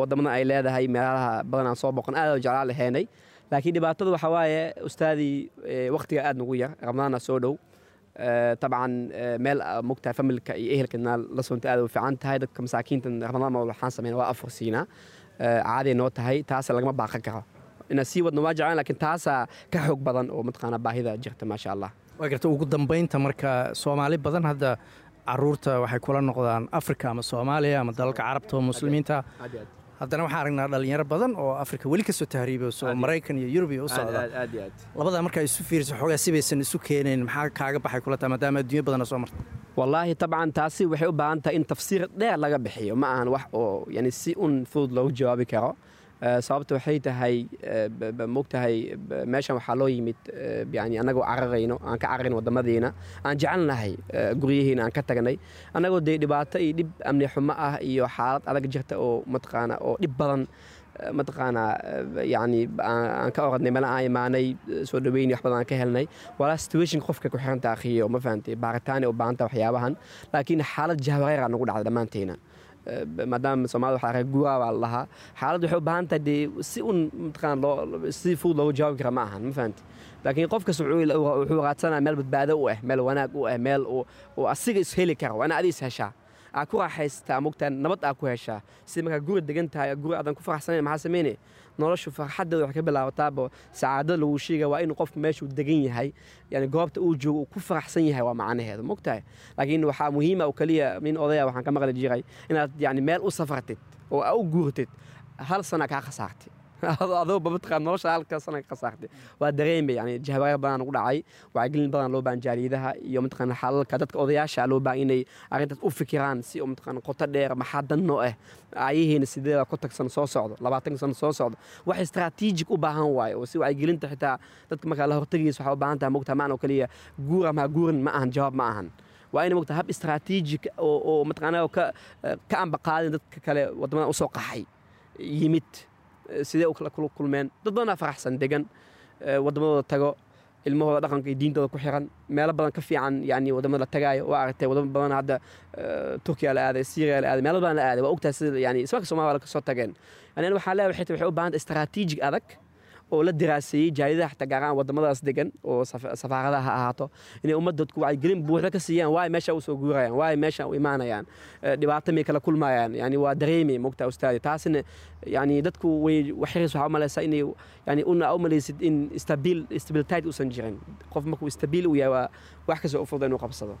Wadamada ay leedahay meelaha badan aan soo boqon aad jeclaan laheenay laakiin dhibaatada waxaa waaye ustaadii waqtiga aad nagu yar. Ramadaana soo dhow طبعا meel mogtahay familka iyo ehelkana la soonta aad u fiican tahay dadka masaakiinta ramadaan mal waxaan sameyna waa afur siina caaday noo tahay taasa lagama baaqan karo inaan sii wadno waa jeclaan lakiin taasaa ka xoog badan oo mataqaana baahida jirta maasha allah waa garta ugu dambaynta marka soomaali badan hadda carruurta waxay kula noqdaan africa ama soomaaliya ama dalalka carabta oo haddana waxaan aragnaa dhalinyaro badan oo afrika weli ka soo tahriibayso oo maraykan iyo yurub iyo u socda. labadaa markaa isu fiiriso xoogaa sibaysan isu keenayn maxaa kaaga baxay kula tahay? Maadaama adduunya badana soo marta wallaahi tabcan taasi waxay u baahan tahay in tafsiir dheer laga bixiyo. Ma ahan wax oo yani si un fudud loogu jawaabi karo sababta waxay tahay mogtahay meeshan waxaa loo yimid yani annagoo cararayno aan ka cararayn wadamadiina aan jecelnahay guryihiina aan ka tagnay. Annagoo dee dhibaato iyo dhib amni xumo ah iyo xaalad adag jirta oo mataqaana oo dhib badan mataqaanaa yacni aan ka oradnay mala aan imaanay soo dhaweyn wax badan aan ka helnay. Walaa situation qofka ku xiranta akhiyo ma fahantay baaritaanay u baahanta waxyaabahan. Laakiin xaalad jahwareer aa nagu dhacda dhammaanteena maadaama soomaalida waxaa reer guuraa baa la lahaa. Xaaladdu waxay u baahan tahay dee si un mataqaan si fudud loogu jawaabi kara ma ahan ma fahanti? Laakiin qof kasta wuxuu raadsanaya meel badbaado u ah meel wanaag u ah meel uu asiga is heli kara waa in adiga is heshaa. Aa ku raaxaystaa mogtaa nabad aa ku heshaa. Si markaa guri degan tahay guri aadan ku faraxsanayn maxaa sameynaya noloshu farxaddeeda waxay ka bilaabataaba sacaadada lagu sheegaya waa inuu qofku meeshuu degan yahay. Yani goobta uu joogo uu ku faraxsan yahay waa macnaheedu mogtahay laakiin waxaa muhiima oo keliya nin odaya waxaan ka maqli jiray inaad yani meel u safartid oo aa u guurtid hal sana kaa khasaartay adoo babadqaan nolosha halka sana ka waa dareemay yani jahwareer badan ugu dhacay wacyigelin badan loo baahan jaaliyadaha iyo mataqaana xalalka dadka odayaasha loo baahan inay arrintaas u fikiraan si mataqaana qoto dheer maxaa danno ah ayahiina sideeda konton sano soo socdo labaatan sano soo socdo wax istaraatiijig u baahan waayo oo si wacyigelinta xitaa dadka markaa la hortagiisa waxaa u baahan tahay mogtaa maan oo keliya guur ama guurin ma ahan jawaab ma ahan waa ina mogtaa hab istaraatiijig oo mataqaana ka ambaqaadin dadka kale waddamada u soo qaxay yimid sidee u kala kulmeen? Dad badanaa faraxsan degan waddamadooda tago ilmahooda dhaqanka iyo diintooda ku xiran. Meelo badan ka fiican yani waddamada la tagaayo waa aragtay waddamo badan hadda turkiya la aaday syria la aaday meelo badan la aaday. Waa ogtahay sida yani ismarka somalia ka soo tageen. Yani waxaa leeyahay waxay waxay u baahan istaraatiijig adag oo la diraaseeyey jaaliyadaha xataa gaar ahaan waddamadaas degan oo safaaradaha ha ahaato. Inay ummadda dadku wacyigelin buuxda ka siiyaan waay meesha u soo guurayaan waay meesha u imaanayaan dhibaato may kala kulmayaan. Yani waa dareemay mogtaa ustaadi taasina yani dadku way waxyaris waxaa u malaysaa inay yani una u malaysid in stabil stabilityd uusan jirin. Qof markuu stabiil u yahay waa wax kastoo u fududa inuu qabsado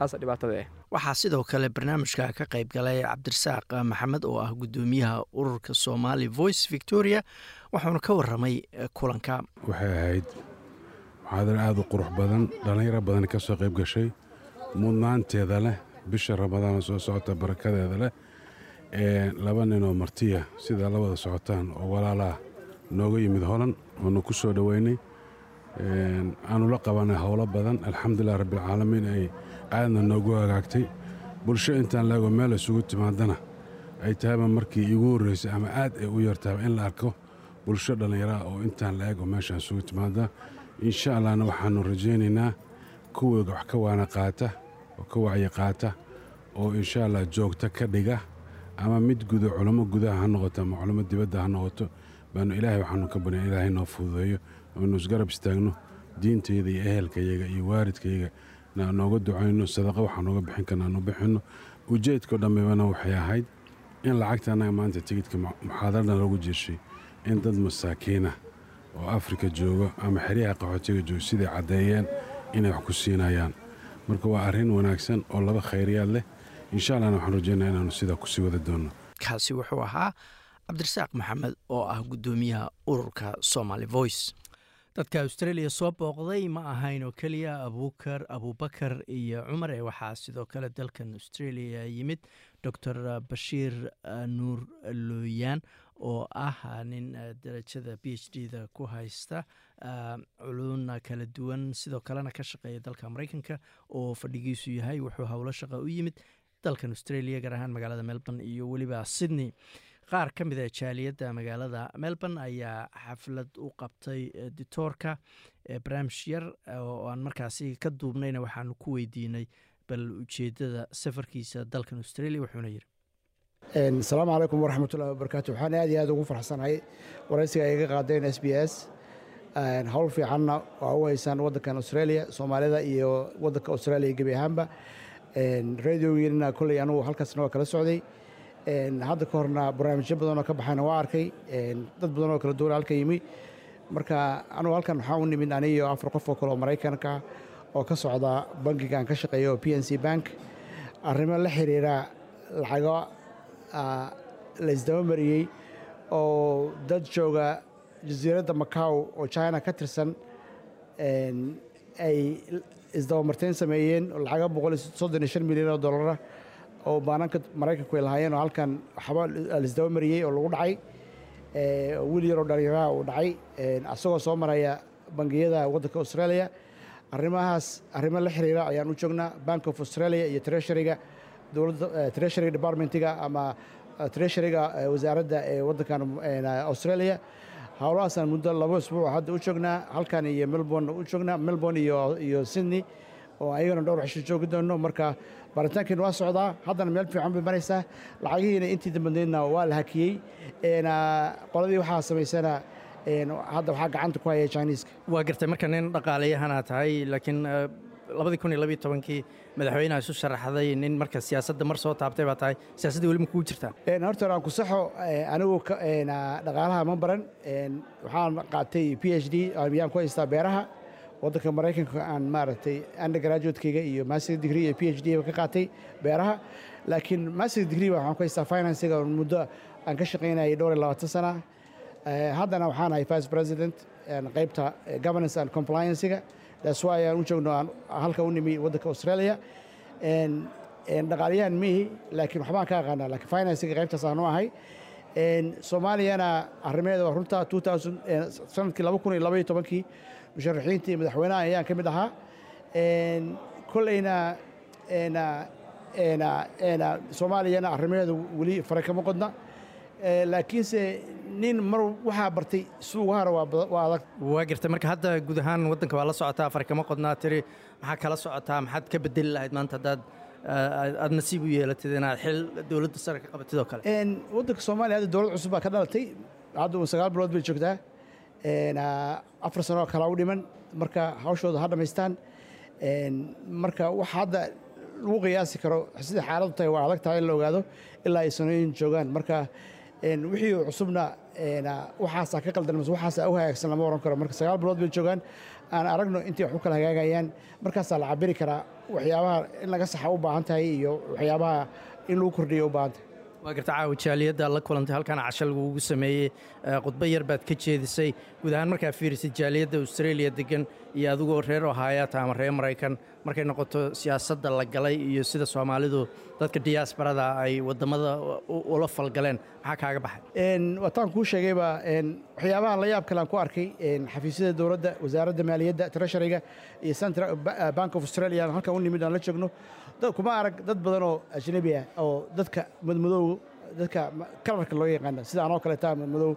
taasa dhibaatada ah waxaa sidoo kale barnaamijka ka qayb galay cabdirasaaq maxamed oo ah guddoomiyaha ururka somali voice victoria waxauna ka waramay kulanka. Waxay ahayd muxaadaro aada u qurux badan dhallinyaro badan ka soo qayb gashay mudnaanteeda leh bisha ramadaana soo socota barakadeeda leh laba ninoo martiya sidaa la wada socotaan oo walaalaa nooga yimid holan oonu ku soo dhoweynay aanu la qabanay howlo badan. Alxamdulilah rabbialcaalamiin ay aadna noogu hagaagtay bulsho intaan laego meel isugu timaadana ay tahayba markii iigu horreysay ama aad ay u yartaaba in la arko bulsho dhallinyaraha oo intaan la eg oo meeshaan isugu timaada insha allahna waxaannu rajaynaynaa kuwii wax ka waana qaata oo ka wacyi qaata oo insha allah joogta ka dhiga. Ama mid gudo culamo gudaha ha noqoto ama culamo dibadda ha noqoto baanu ilaahay waxaanu ka barya ilaahay noo fududeeyo. Oonu isgarab istaagno diintayda iyo ehelkayaga iyo waaridkayaga nooga ducayno sadaqa waxaa nooga bixin karna aanu bixinno. Ujeedkao dhammeybana waxay ahayd in lacagta annaga maanta tigidka muxaadarada loogu jeeshay in dad masaakiinah oo afrika jooga ama xeryaha qaxootiga jooga siday caddeeyeen inay wax ku siinayaan. Marka waa arrin wanaagsan oo laba khayriyaad leh insha allahna waxaan rajaynaa inaanu sidaa ku sii wada doonno. Kaasi wuxuu ahaa cabdirasaaq maxamed oo ah guddoomiyaha ururka somaali voice dadka australia soo booqday ma ahayn oo keliya abukar abubakar iyo cumar. Ee waxaa sidoo kale dalkan australia yimid docor bashiir nuur looyaan oo ah nin darajada b h d da ku haysta culuna kala duwan. Sidoo kalena ka shaqeeya dalka mareykanka oo fadhigiisu yahay wuxuu howlo shaqa u yimid dalkan australia gaar ahaan magaalada melbourne iyo weliba sydney qaar ka mid a jaaliyadda magaalada melbourne ayaa xaflad u qabtay ditoorka barnaamij yar oo aan markaasi ka duubnayna waxaanu ku weydiinay bal ujeedada safarkiisa dalkan australia wuxuuna yidhi. Asalaamu calaykum waraxmatullahi wabarakaatu waxaan aad iyo aad ugu farxsanahay waraysiga ay iga qaadeen s b s. Howl fiicanna waa u haysaan waddankan australia soomaalida iyo waddanka australia gebi ahaanba. Radiogiina kolley anugu halkaasna waa kala socday hadda ka horna barnaamijyo badanoo ka baxayna waa arkay. Dad badan oo kala duwan halka yimi. Marka anugu halkan waxaa u nimid aniyo afar qof oo kale oo maraykanka oo ka socda bankigan ka shaqeeya p n c bank. Arrimo la xiriira lacago la isdaba mariyey oo dad jooga jasiiradda macaw oo china ka tirsan ay isdabamarteyn sameeyeen. Lacago milyan oo dollara oo baananka maraykanku ay lahaayeen oo halkan waxba laisdaba mariyey oo lagu dhacay wiil yaroo dhalinyaraha uu dhacay asagoo soo maraya bangiyada waddanka australia. Arrimahaas arrimo la xiriira ayaan u joognaa bank of australia iyo treasuryga dowladda treasury departmentiga ama treasuryga wasaaradda ee waddankan australia. Howlahaasaan muddo laba isbuuc hadda u joognaa halkan iyo melbourne u joognaa melbourne iyo sydney oo ayagana dhowr cisho joogi doono marka baaritaankiina waa socdaa haddana meel fiican bay maraysaa. Lacagihiina intii dambadeedna waa la hakiyey. Qoladii waxaa samaysana hadda waxaa gacanta ku haya chiniiska waa gartay marka nin dhaqaaleyahana tahay laakiin labadii kun iyo labiyo tobankii madaxweynaha isu sharaxday nin marka siyaasadda mar soo taabtay baa tahay. Siyaasadda weli ma kugu jirtaa horta aan ku saxo anigu dhaqaalaha ma baran. Waxaan qaatay p h d ayaan ku haystaa beeraha waddanka maraykanka aan maaragtay undergraduatekeyga iyo master degree iyo p h d ba ka qaatay beeraha. Laakiin master degree waxaan ku haystaa financiga muddo aan ka shaqaynayay dhowr iyo labaatan sana haddana waxaan ahay vice president qaybta governance and compliancega that's why aan u joogno aan halka u nimi waddanka australia. Dhaqaaliyahan mihi laakiin waxbaan ka aqaanaa laakiin financiga qaybtaas aanu ahay. Soomaaliyana arrimeeda waa runta sannadkii laba kun iyo laba iyo tobankii musharaxiintii madaxweynaha ayaan ka mid ahaa. Kolleyna soomaaliyana arrimeeda weli fare kama qodna laakiinse nin mar waxaa bartay suuga hara waa adag. Waa gartay marka hadda guud ahaan waddanka waa la socotaa fare kama qodnaa tiri maxaa kala socotaa maxaad ka bedeli lahayd maanta haddaad aad nasiib u yeelatid inaad xil dowladda sare ka qabatid oo kale? Waddanka soomaaliya hadda dowlad cusub baa ka dhalatay. Hadda sagaal bilood bay joogtaa afar sano kalaa u dhiman. Marka hawshooda ha dhammaystaan marka wax hadda lagu qiyaasi karo sida xaaladu tahay waa adag tahay in la ogaado ilaa ay sanooyin joogaan. Marka wixii cusubna waxaasaa ka qaldan mase waxaasaa u hagaagsan lama oran karo. Marka sagaal bilood bay joogaan aan aragno intay wax u kala hagaagayaan. Markaasaa la cabiri karaa waxyaabaha in laga saxa u baahan tahay iyo waxyaabaha in lagu kordhiyo u baahan tahay waa garta caawa jaaliyadda la kulantay halkan casha lagugu sameeyey khudbo yar baad ka jeedisay. Guud ahaan markaa fiirisid jaaliyadda australia degan iyo adigoo reer ohayata ama reer maraykan. Markay noqoto siyaasadda la galay iyo sida soomaalidu dadka diyaasbarada ay waddamada ula falgaleen. Maxaa kaaga baxay? Wataan kuu sheegayba waxyaabaha la yaab kale aan ku arkay xafiisyada dowladda wasaaradda maaliyadda treasuryga iyo central bank of australia. Aan halkan u nimid aan la joogno kuma arag dad badan oo ajnabi ah oo dadka madmadow dadka kalarka loo yaqaana sida anoo kaleeta madmadow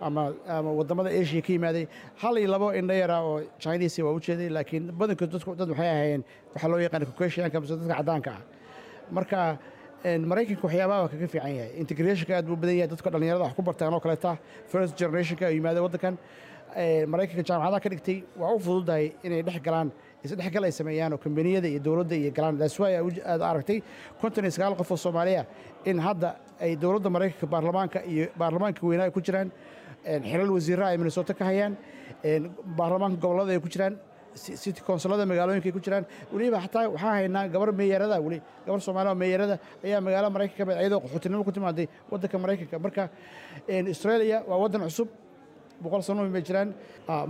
ama ama waddamada asia ka yimaaday hal iyo labo indho yara oo chinese waa u laakiin badankood dadku dad waxay ahaayeen waxaa loo yaqaana caucasianka mise dadka caddaanka ah. Marka maraykanka waxyaabaha kaga fiican yahay. Integrationka aad buu badan yahay dadka dhallinyarada wax ku bartaan oo kaleeta first generationka oo waddankan. Maraykanka jaamacadaha ka dhigtay waa u fududahay inay dhex galaan isdhexgal ay sameeyaan oo kambaniyada iyo dowladda iyo galaan. That's why aad aragtay konton iyo sagaal qof oo soomaaliya in hadda ay dowladda maraykanka baarlamaanka iyo baarlamaanka weynaa ku jiraan. Xilal wasiiraha ay minnesota ka hayaan. Baarlamaanka gobollada ay ku jiraan. City consulada magaalooyinka ay ku jiraan. Weliba xataa waxaa haynaa gabar meeyarada weli gabar soomaaliya oo meeyarada ayaa magaalo maraykanka ka mid iyadoo qaxootinimo ku timaaday waddanka maraykanka. Marka australia waa waddan cusub. Boqol sano bay jiraan.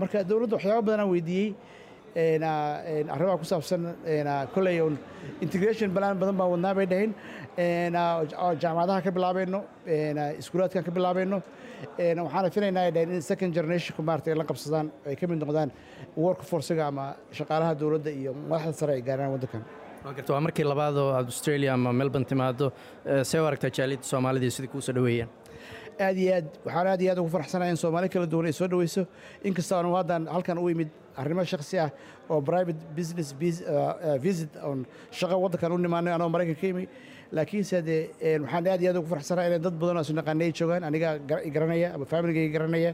Marka dowladda waxyaaba badan aan weydiiyey arrimaha ku saabsan kolley un integration balaan badan baan wadnaa bay dhahin jaamacadaha ka bilaabayno iskuulaadkan ka bilaabayno waxaana filaynaa ay dhahin in second generationku maarata ay la qabsadaan ay ka mid noqdaan work forcega ama shaqaalaha dowladda iyo madaxda sare ay gaaraan waddankan. Waa garta waa markii labaad oo aad australia ama melbourne timaado see u aragtaa jaaliyadda soomaalida iyo sidii kuu soo dhoweeyeen aad iyo aad waxaan aad iyo aad ugu farxsanahay in soomaali kala duwan ay soo dhoweyso inkasta aanu haddan halkan u imid arrimo shakhsi ah oo private business visit on shaqo waddankan u nimaanay anoo maraykan ka imi laakiinse dee waxaan aad iyo aad ugu farxsanahay inay dad badan oo ay joogaan aniga garanaya ama familigayga garanaya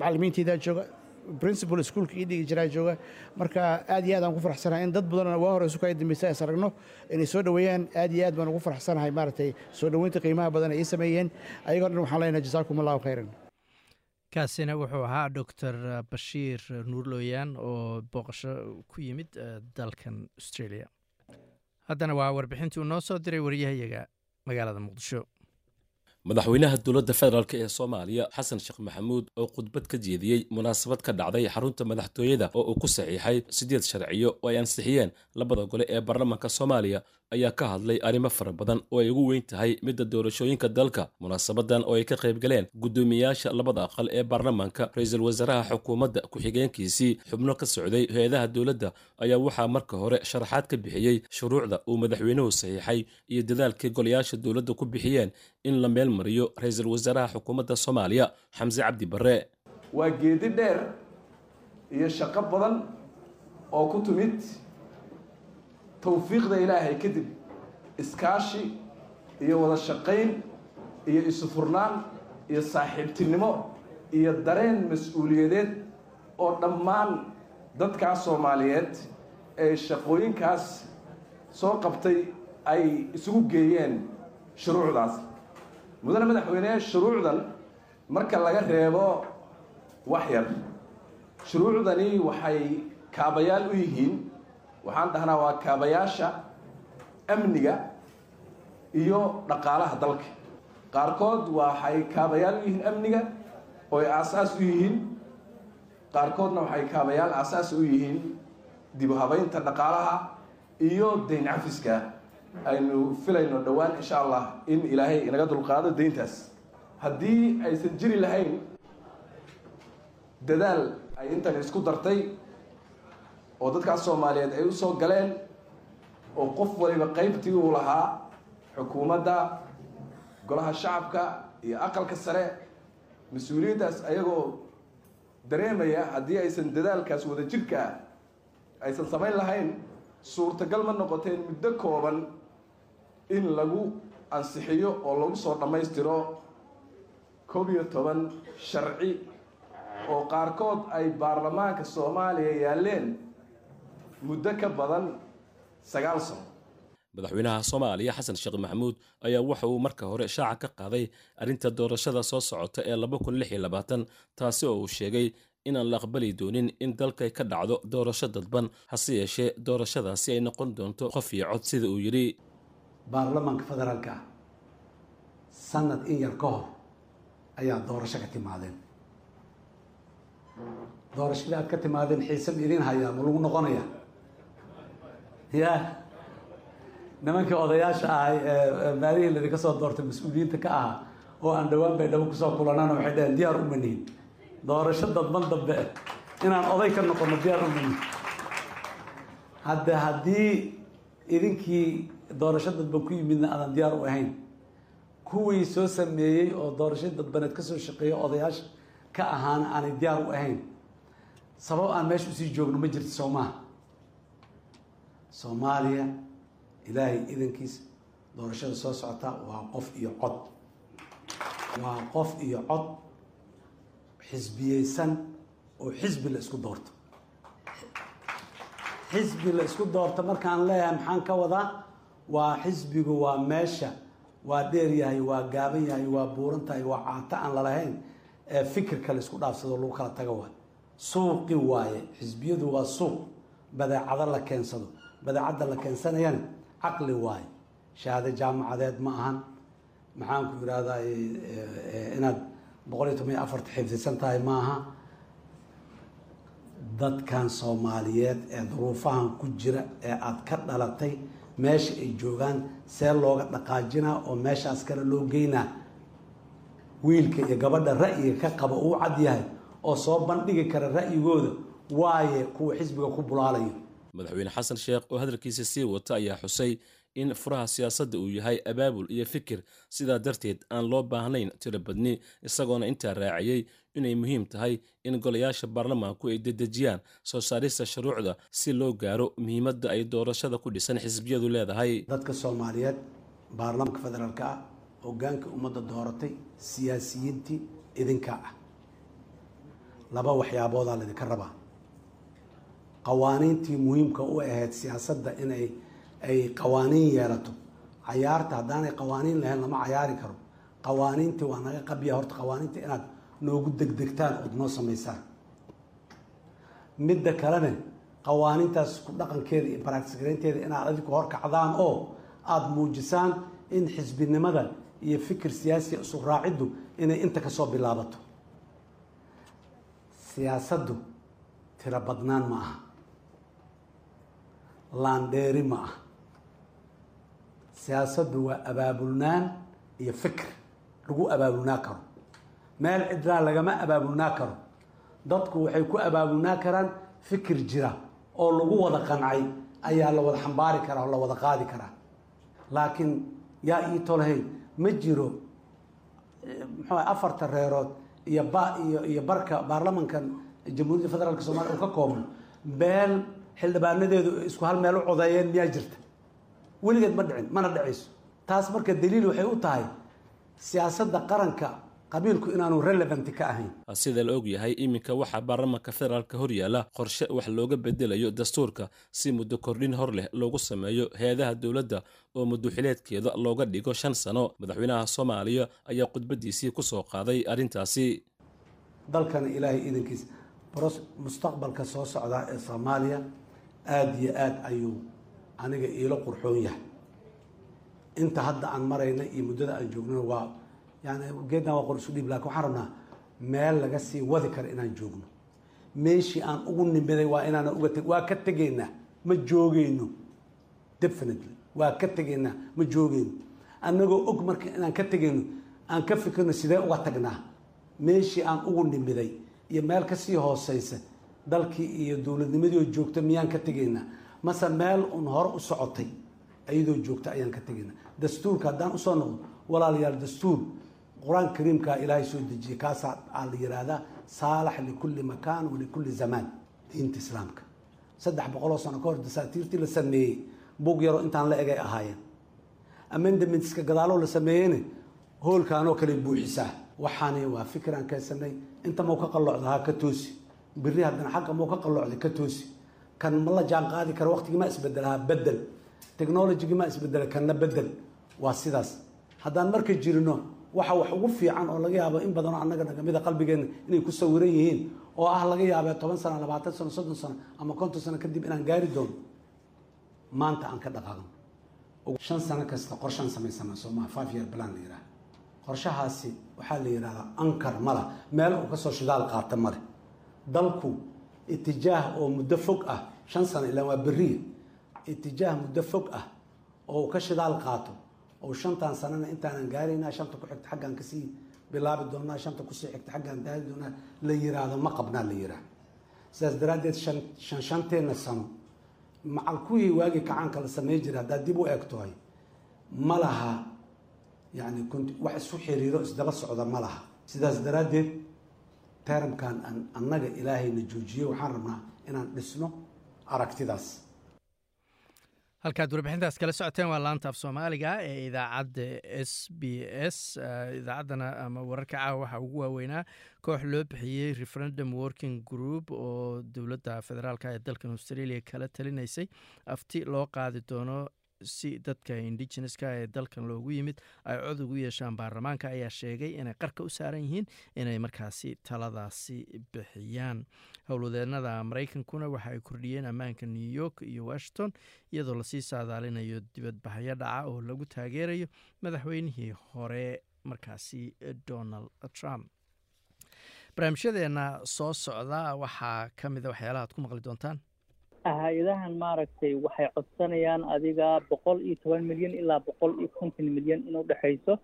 macallimiintaydaa jooga principal schoolka ii dhigi jiraa jooga. Marka aad iyo aad aan ku faraxsanahay in dad badan waa hore isu kaya dambaysa is aragno inay soo dhoweeyaan aad iyo aad baan ugu faraxsanahay maaragtay soo dhoweynta qiimaha badan ay ii sameeyeen. Ayagoo dhan waxaan leenahay jasaakum allahu khayran. Kaasina wuxuu ahaa doctor bashiir nuurlooyaan oo booqasho ku yimid dalkan australia. Haddana waa warbixintii uu noo soo diray waryahayaga magaalada muqdisho madaxweynaha dowladda federaalk ee soomaaliya xasan sheekh maxamuud oo khudbad ka jeediyey munaasabad ka dhacday xarunta madaxtooyada oo uu ku saxiixay siddeed sharciyo oo ay ansixiyeen labada gole ee baarlamaanka soomaaliya ayaa ka hadlay arrimo fara badan oo ay ugu weyn tahay midda doorashooyinka dalka munaasabadan oo ay ka qayb galeen guddoomiyayaasha labada aqal ee baarlamaanka. Ra'iisul wasaaraha xukuumadda ku-xigeenkiisii xubno ka socday hay'adaha dowladda ayaa waxaa marka hore sharaxaad ka bixiyey shuruucda uu madaxweynuhu saxiixay iyo dadaalkii golayaasha dowladda ku bixiyeen in la meel mariyo ra'iisul wasaaraha xukuumadda soomaaliya xamse cabdi barre. Waa geedi dheer iyo shaqo badan oo ku timid tawfiiqda ilaahay kadib iskaashi iyo wada shaqayn iyo isu furnaan iyo saaxiibtinimo iyo dareen mas'uuliyadeed oo dhammaan dadkaas soomaaliyeed ee shaqooyinkaas soo qabtay ay isugu geeyeen shuruucdaas. Mudane madaxweyne shuruucdan marka laga reebo wax yar shuruucdani waxay kaabayaal u yihiin waxaan dhahnaa waa kaabayaasha amniga iyo dhaqaalaha dalka. Qaarkood waxay kaabayaal u yihiin amniga oo ay aasaas u yihiin. Qaarkoodna waxay kaabayaal aasaas u yihiin dib u habaynta dhaqaalaha iyo dayn cafiska aynu filayno dhowaan insha allah in ilaahay inaga dulqaado dayntaas haddii aysan jiri lahayn dadaal ay intan isku dartay oo dadkaas soomaaliyeed ay u soo galeen oo qof waliba qaybtii uu lahaa xukuumadda golaha shacabka iyo aqalka sare mas'uuliyaddaas ayagoo dareemaya haddii aysan dadaalkaas wada jirka aysan samayn lahayn suurtagal ma noqoteen muddo kooban in lagu ansixiyo oo lagu soo dhammaystiro koob iyo toban sharci oo qaarkood ay baarlamaanka soomaaliya yaalleen muddo ka badan sagaal sano. Madaxweynaha soomaaliya xasan sheekh maxamuud ayaa waxa uu marka hore shaaca ka qaaday arrinta doorashada soo socota ee taasi oo uu sheegay inaan la aqbali doonin in dalkay ka dhacdo doorasho dadban hase yeeshee doorashadaasi ay noqon doonto qof iyo cod sida uu yidhi. Baarlamaanka federaalka ah sanad in yar ka hor ayaa doorasho ka timaadeen. Doorashadii aad ka timaadeen xiise ma idiin hayaa ma lagu noqonaya ya nimankii odayaasha ahay ee maalihii ladinka soo doortay mas'uuliyiinta ka ahaa oo aan dhowaan bay dhabo ku soo kulanaan waxay dhaheen diyaar u manihin. Doorasho dadban dambe inaan oday ka noqono diyaar u manihin. Hadde haddii idinkii doorasho dadban ku yimidna aadan diyaar u ahayn kuwii soo sameeyey oo doorasho dadbaneed ka soo shaqeeya odayaasha ka ahaana aanay diyaar u ahayn sabab aan meesha u sii joogno ma jirto soo maaha soomaaliya ilaahay idankiisa doorashada soo socota waa qof iyo cod. Waa qof iyo cod xisbiyeysan oo xisbi la isku doorto. Xisbi la isku doorto markaan leeyahay maxaan ka wadaa? Waa xisbigu waa meesha waa dheer yahay waa gaaban yahay waa buuran tahay waa caato aan lalahayn ee fikirka la isku dhaafsado lagu kala tago waay. Suuqi waaye xisbiyadu waa suuq badeecado la keensado badeecadda la keensanayana caqli waaye shahaado jaamacadeed ma ahan. Maxaan ku yidhahdaa inaad boqol iyo toban iyo afarta xifdisan tahay ma aha. Dadkan soomaaliyeed ee duruufahan ku jira ee aada ka dhalatay meesha ay joogaan see looga dhaqaajinaa oo meeshaas kale loo geynaa. Wiilka iyo gabadha ra'yiga ka qaba uu cad yahay oo soo bandhigi kara ra'yigooda waaye kuwa xisbiga ku bulaalayo madaxweyne xasan sheekh oo hadalkiisa sii wata ayaa xusay in furaha siyaasadda uu yahay abaabul iyo fikir. Sidaa darteed aan loo baahnayn tiro badni isagoona intaa raaciyey inay muhiim tahay in golayaasha baarlamaanku ay dedejiyaan soo saarista shuruucda si loo gaaro muhiimadda ay doorashada ku dhisan xisbiyadu leedahay. Dadka soomaaliyeed baarlamaanka federaalka ah hogaanka ummadda dooratay siyaasiyiintii idinka ah. Laba waxyaaboodaa laydinka rabaa qawaaniintii muhiimka u ahayd siyaasadda inay ay qawaaniin yeelato. Cayaarta haddaanay qawaaniin lahayn lama cayaari karo. Qawaaniintii waa naga qabya horta. Qawaaniinta inaad noogu degdegtaan ood noo samaysaan midda kalena qawaaniintaas ku dhaqankeeda iyo baraagsigaraynteeda inaad adinku horkacdaan oo aada muujisaan in xisbinimada iyo fikir siyaasiya isu raaciddu inay inta ka soo bilaabato. Siyaasaddu tiro badnaan ma aha laandheeri ma aha. Siyaasaddu waa abaabulnaan iyo fikr lagu abaabulnaa karo. Meel cidlaa lagama abaabulnaa karo. Dadku waxay ku abaabulnaa karaan fikir jira oo lagu wada qancay ayaa la wada xambaari karaa oo la wada qaadi karaa. Laakiin yaa ii tolhay ma jiro muxuu afarta reerood iyo ba iyo iyo barka baarlamankan jamhuuriyadda federaalk soomaliya uu ka koobno meel xildhibaanadeedu isku hal meel u codeeyeen miyaa jirta? Weligeed ma dhicin mana dhicayso. Taas marka daliil waxay u tahay siyaasadda qaranka qabiilku inaanu relevanti ka ahayn. Sida la og yahay iminka waxaa baarlamaanka federaalka horyaala qorshe wax looga bedelayo dastuurka si muddo kordhin hor leh loogu sameeyo hay'adaha dowladda oo muddoxileedkeeda looga dhigo shan sano. Madaxweynaha soomaaliya ayaa khudbadiisii ku soo qaaday arrintaasi. Dalkana ilaahay idankiisa mustaqbalka soo socdaa ee soomaaliya aada iyo aada ayuu aniga iilo qurxoon yahay. Inta hadda aan marayna iyo muddada aan joognana waa yani geedna waa qor isu dhiib laakiin waxaan rabnaa meel laga sii wadi kara inaan joogno. Meeshii aan ugu nimiday waa inaana uga teg waa ka tegaynaa ma joogeyno definitely waa ka tegaynaa ma joogeyno annagoo og marka inaan ka tegayno aan ka fikirno sidee uga tagnaa? Meeshii aan ugu nimiday iyo meel ka sii hooseysa dalkii iyo dowladnimadii oo joogta miyaan ka tegaynaa mase meel un hore u socotay? Iyadoo joogta ayaan ka tegaynaa dastuurka haddaan u soo noqdo walaalayaal dastuur. Qur'aanka kariimkaa ilaahay soo dejiyey kaasaa aa la yidhaahdaa saalax likulli makaan walikulli zamaan. Diinta islaamka. Saddex boqoloo sano ka hor dasaatiirtii la sameeyey. Bug yaroo intaan la egay ahaayeen. Amendamentka gadaaloo la sameeyeyna hoolkaanoo kale buuxisaa. Waxaani waa fikiraan kaysanay inta mau ka qalloocda ha ka toosi biri haddana xagga mau ka qalloocday ka toosi. Kan ma la jaan qaadi kara waqtigii ma isbedela ha bedel technologigii ma isbedela kanna bedel waa sidaas. Haddaan marka jirino waxa wax ugu fiican oo laga yaabo in badanoo annaga nagamida qalbigeenna inay ku sawiran yihiin oo ah laga yaabee toban sano labaatan sano soddon sano ama konton sano kadib inaan gaari doono maanta aan ka dhaqaaqno shan sano kasta qorshaan samaysana sooma five year plan la yidhaha qorshahaasi waxaa la yidhahdaa ankar mala. Meel uu ka soo shidaal qaata male dalku itijaah oo muddo fog ah shan sano ilaa waa beriya itijaah muddo fog ah oo uu ka shidaal qaato oo shantan sanana intaanan gaaraynaa shanta ku xigta xaggaan ka sii bilaabi doonaa shanta ku sii xigta xaggaan daari doonaa la yiraahdo ma qabnaa la yiraahdo sidaas daraaddeed shan shan shanteena sano macal kuwii waagii kacaanka la samey jiray haddaad dib u eegtohay ma laha yani wax isu xiriiro isdaba socda ma laha. Sidaas daraaddeed teramkan annaga ilaahayna joojiyey waxaan rabnaa inaan dhisno aragtidaas. Halkaad warbixintaas kala socoteen waa laanta af soomaaliga ee idaacadda s b s idaacaddana ama wararka caawa waxaa ugu waaweynaa. Koox loo bixiyey referendum working group oo dowladda federaalk ee dalkan australia kala talinaysay. Afti loo qaadi doono si dadka indigeneska ee dalkan loogu yimid ay cod ugu yeeshaan baarlamaanka ayaa sheegay inay qarka u saaran yihiin inay markaasi taladaasi bixiyaan. Howlwadeenada maraykankuna waxa ay kordhiyeen ammaanka new york iyo washington iyadoo la sii saadaalinayo dibadbaxyo dhaca oo lagu taageerayo madaxweynihii hore markaasi donald trump. Barnaamijyadeena soo socda waxaa ka mida waxyaalaha ad ku maqli doontaan hay'adahan maaragtay waxay codsanayaan adiga boqol iyo toban milyan ilaa boqol iyo konton milyan in udhexayso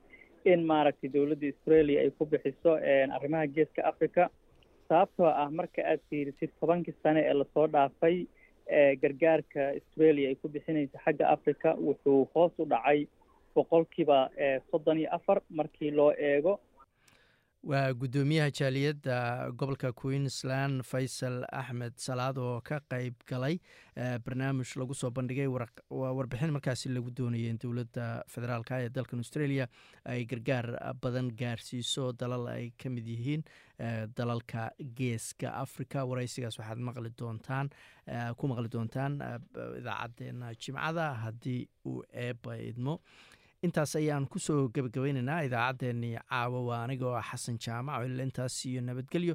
in maaragtay dowladda australia ay ku bixiso arrimaha geeska africa sababtoo ah marka aad fiirisid tobankii sane ee la soo dhaafay gargaarka australia ay ku bixinaysa xagga africa wuxuu hoos u dhacay boqolkiiba soddon iyo afar markii loo eego waa guddoomiyaha jaaliyadda gobolka queensland faysal axmed salaad oo ka qeyb galay barnaamij lagu soo bandhigay warbixin markaasi lagu doonayay in dowladda federaalk ee dalkan australia ay gargaar badan gaarsiiso dalal ay ka mid yihiin dalalka geeska africa wareysigaas waxaad maqli doontaan ku maqli doontaan idaacadeena jimcada haddii uu eeba idmo intaas ayaan ku soo gebagabaynaynaa idaacaddeenii caawa waa aniga oo xasan jaamac ila intaas iyo nabadgelyo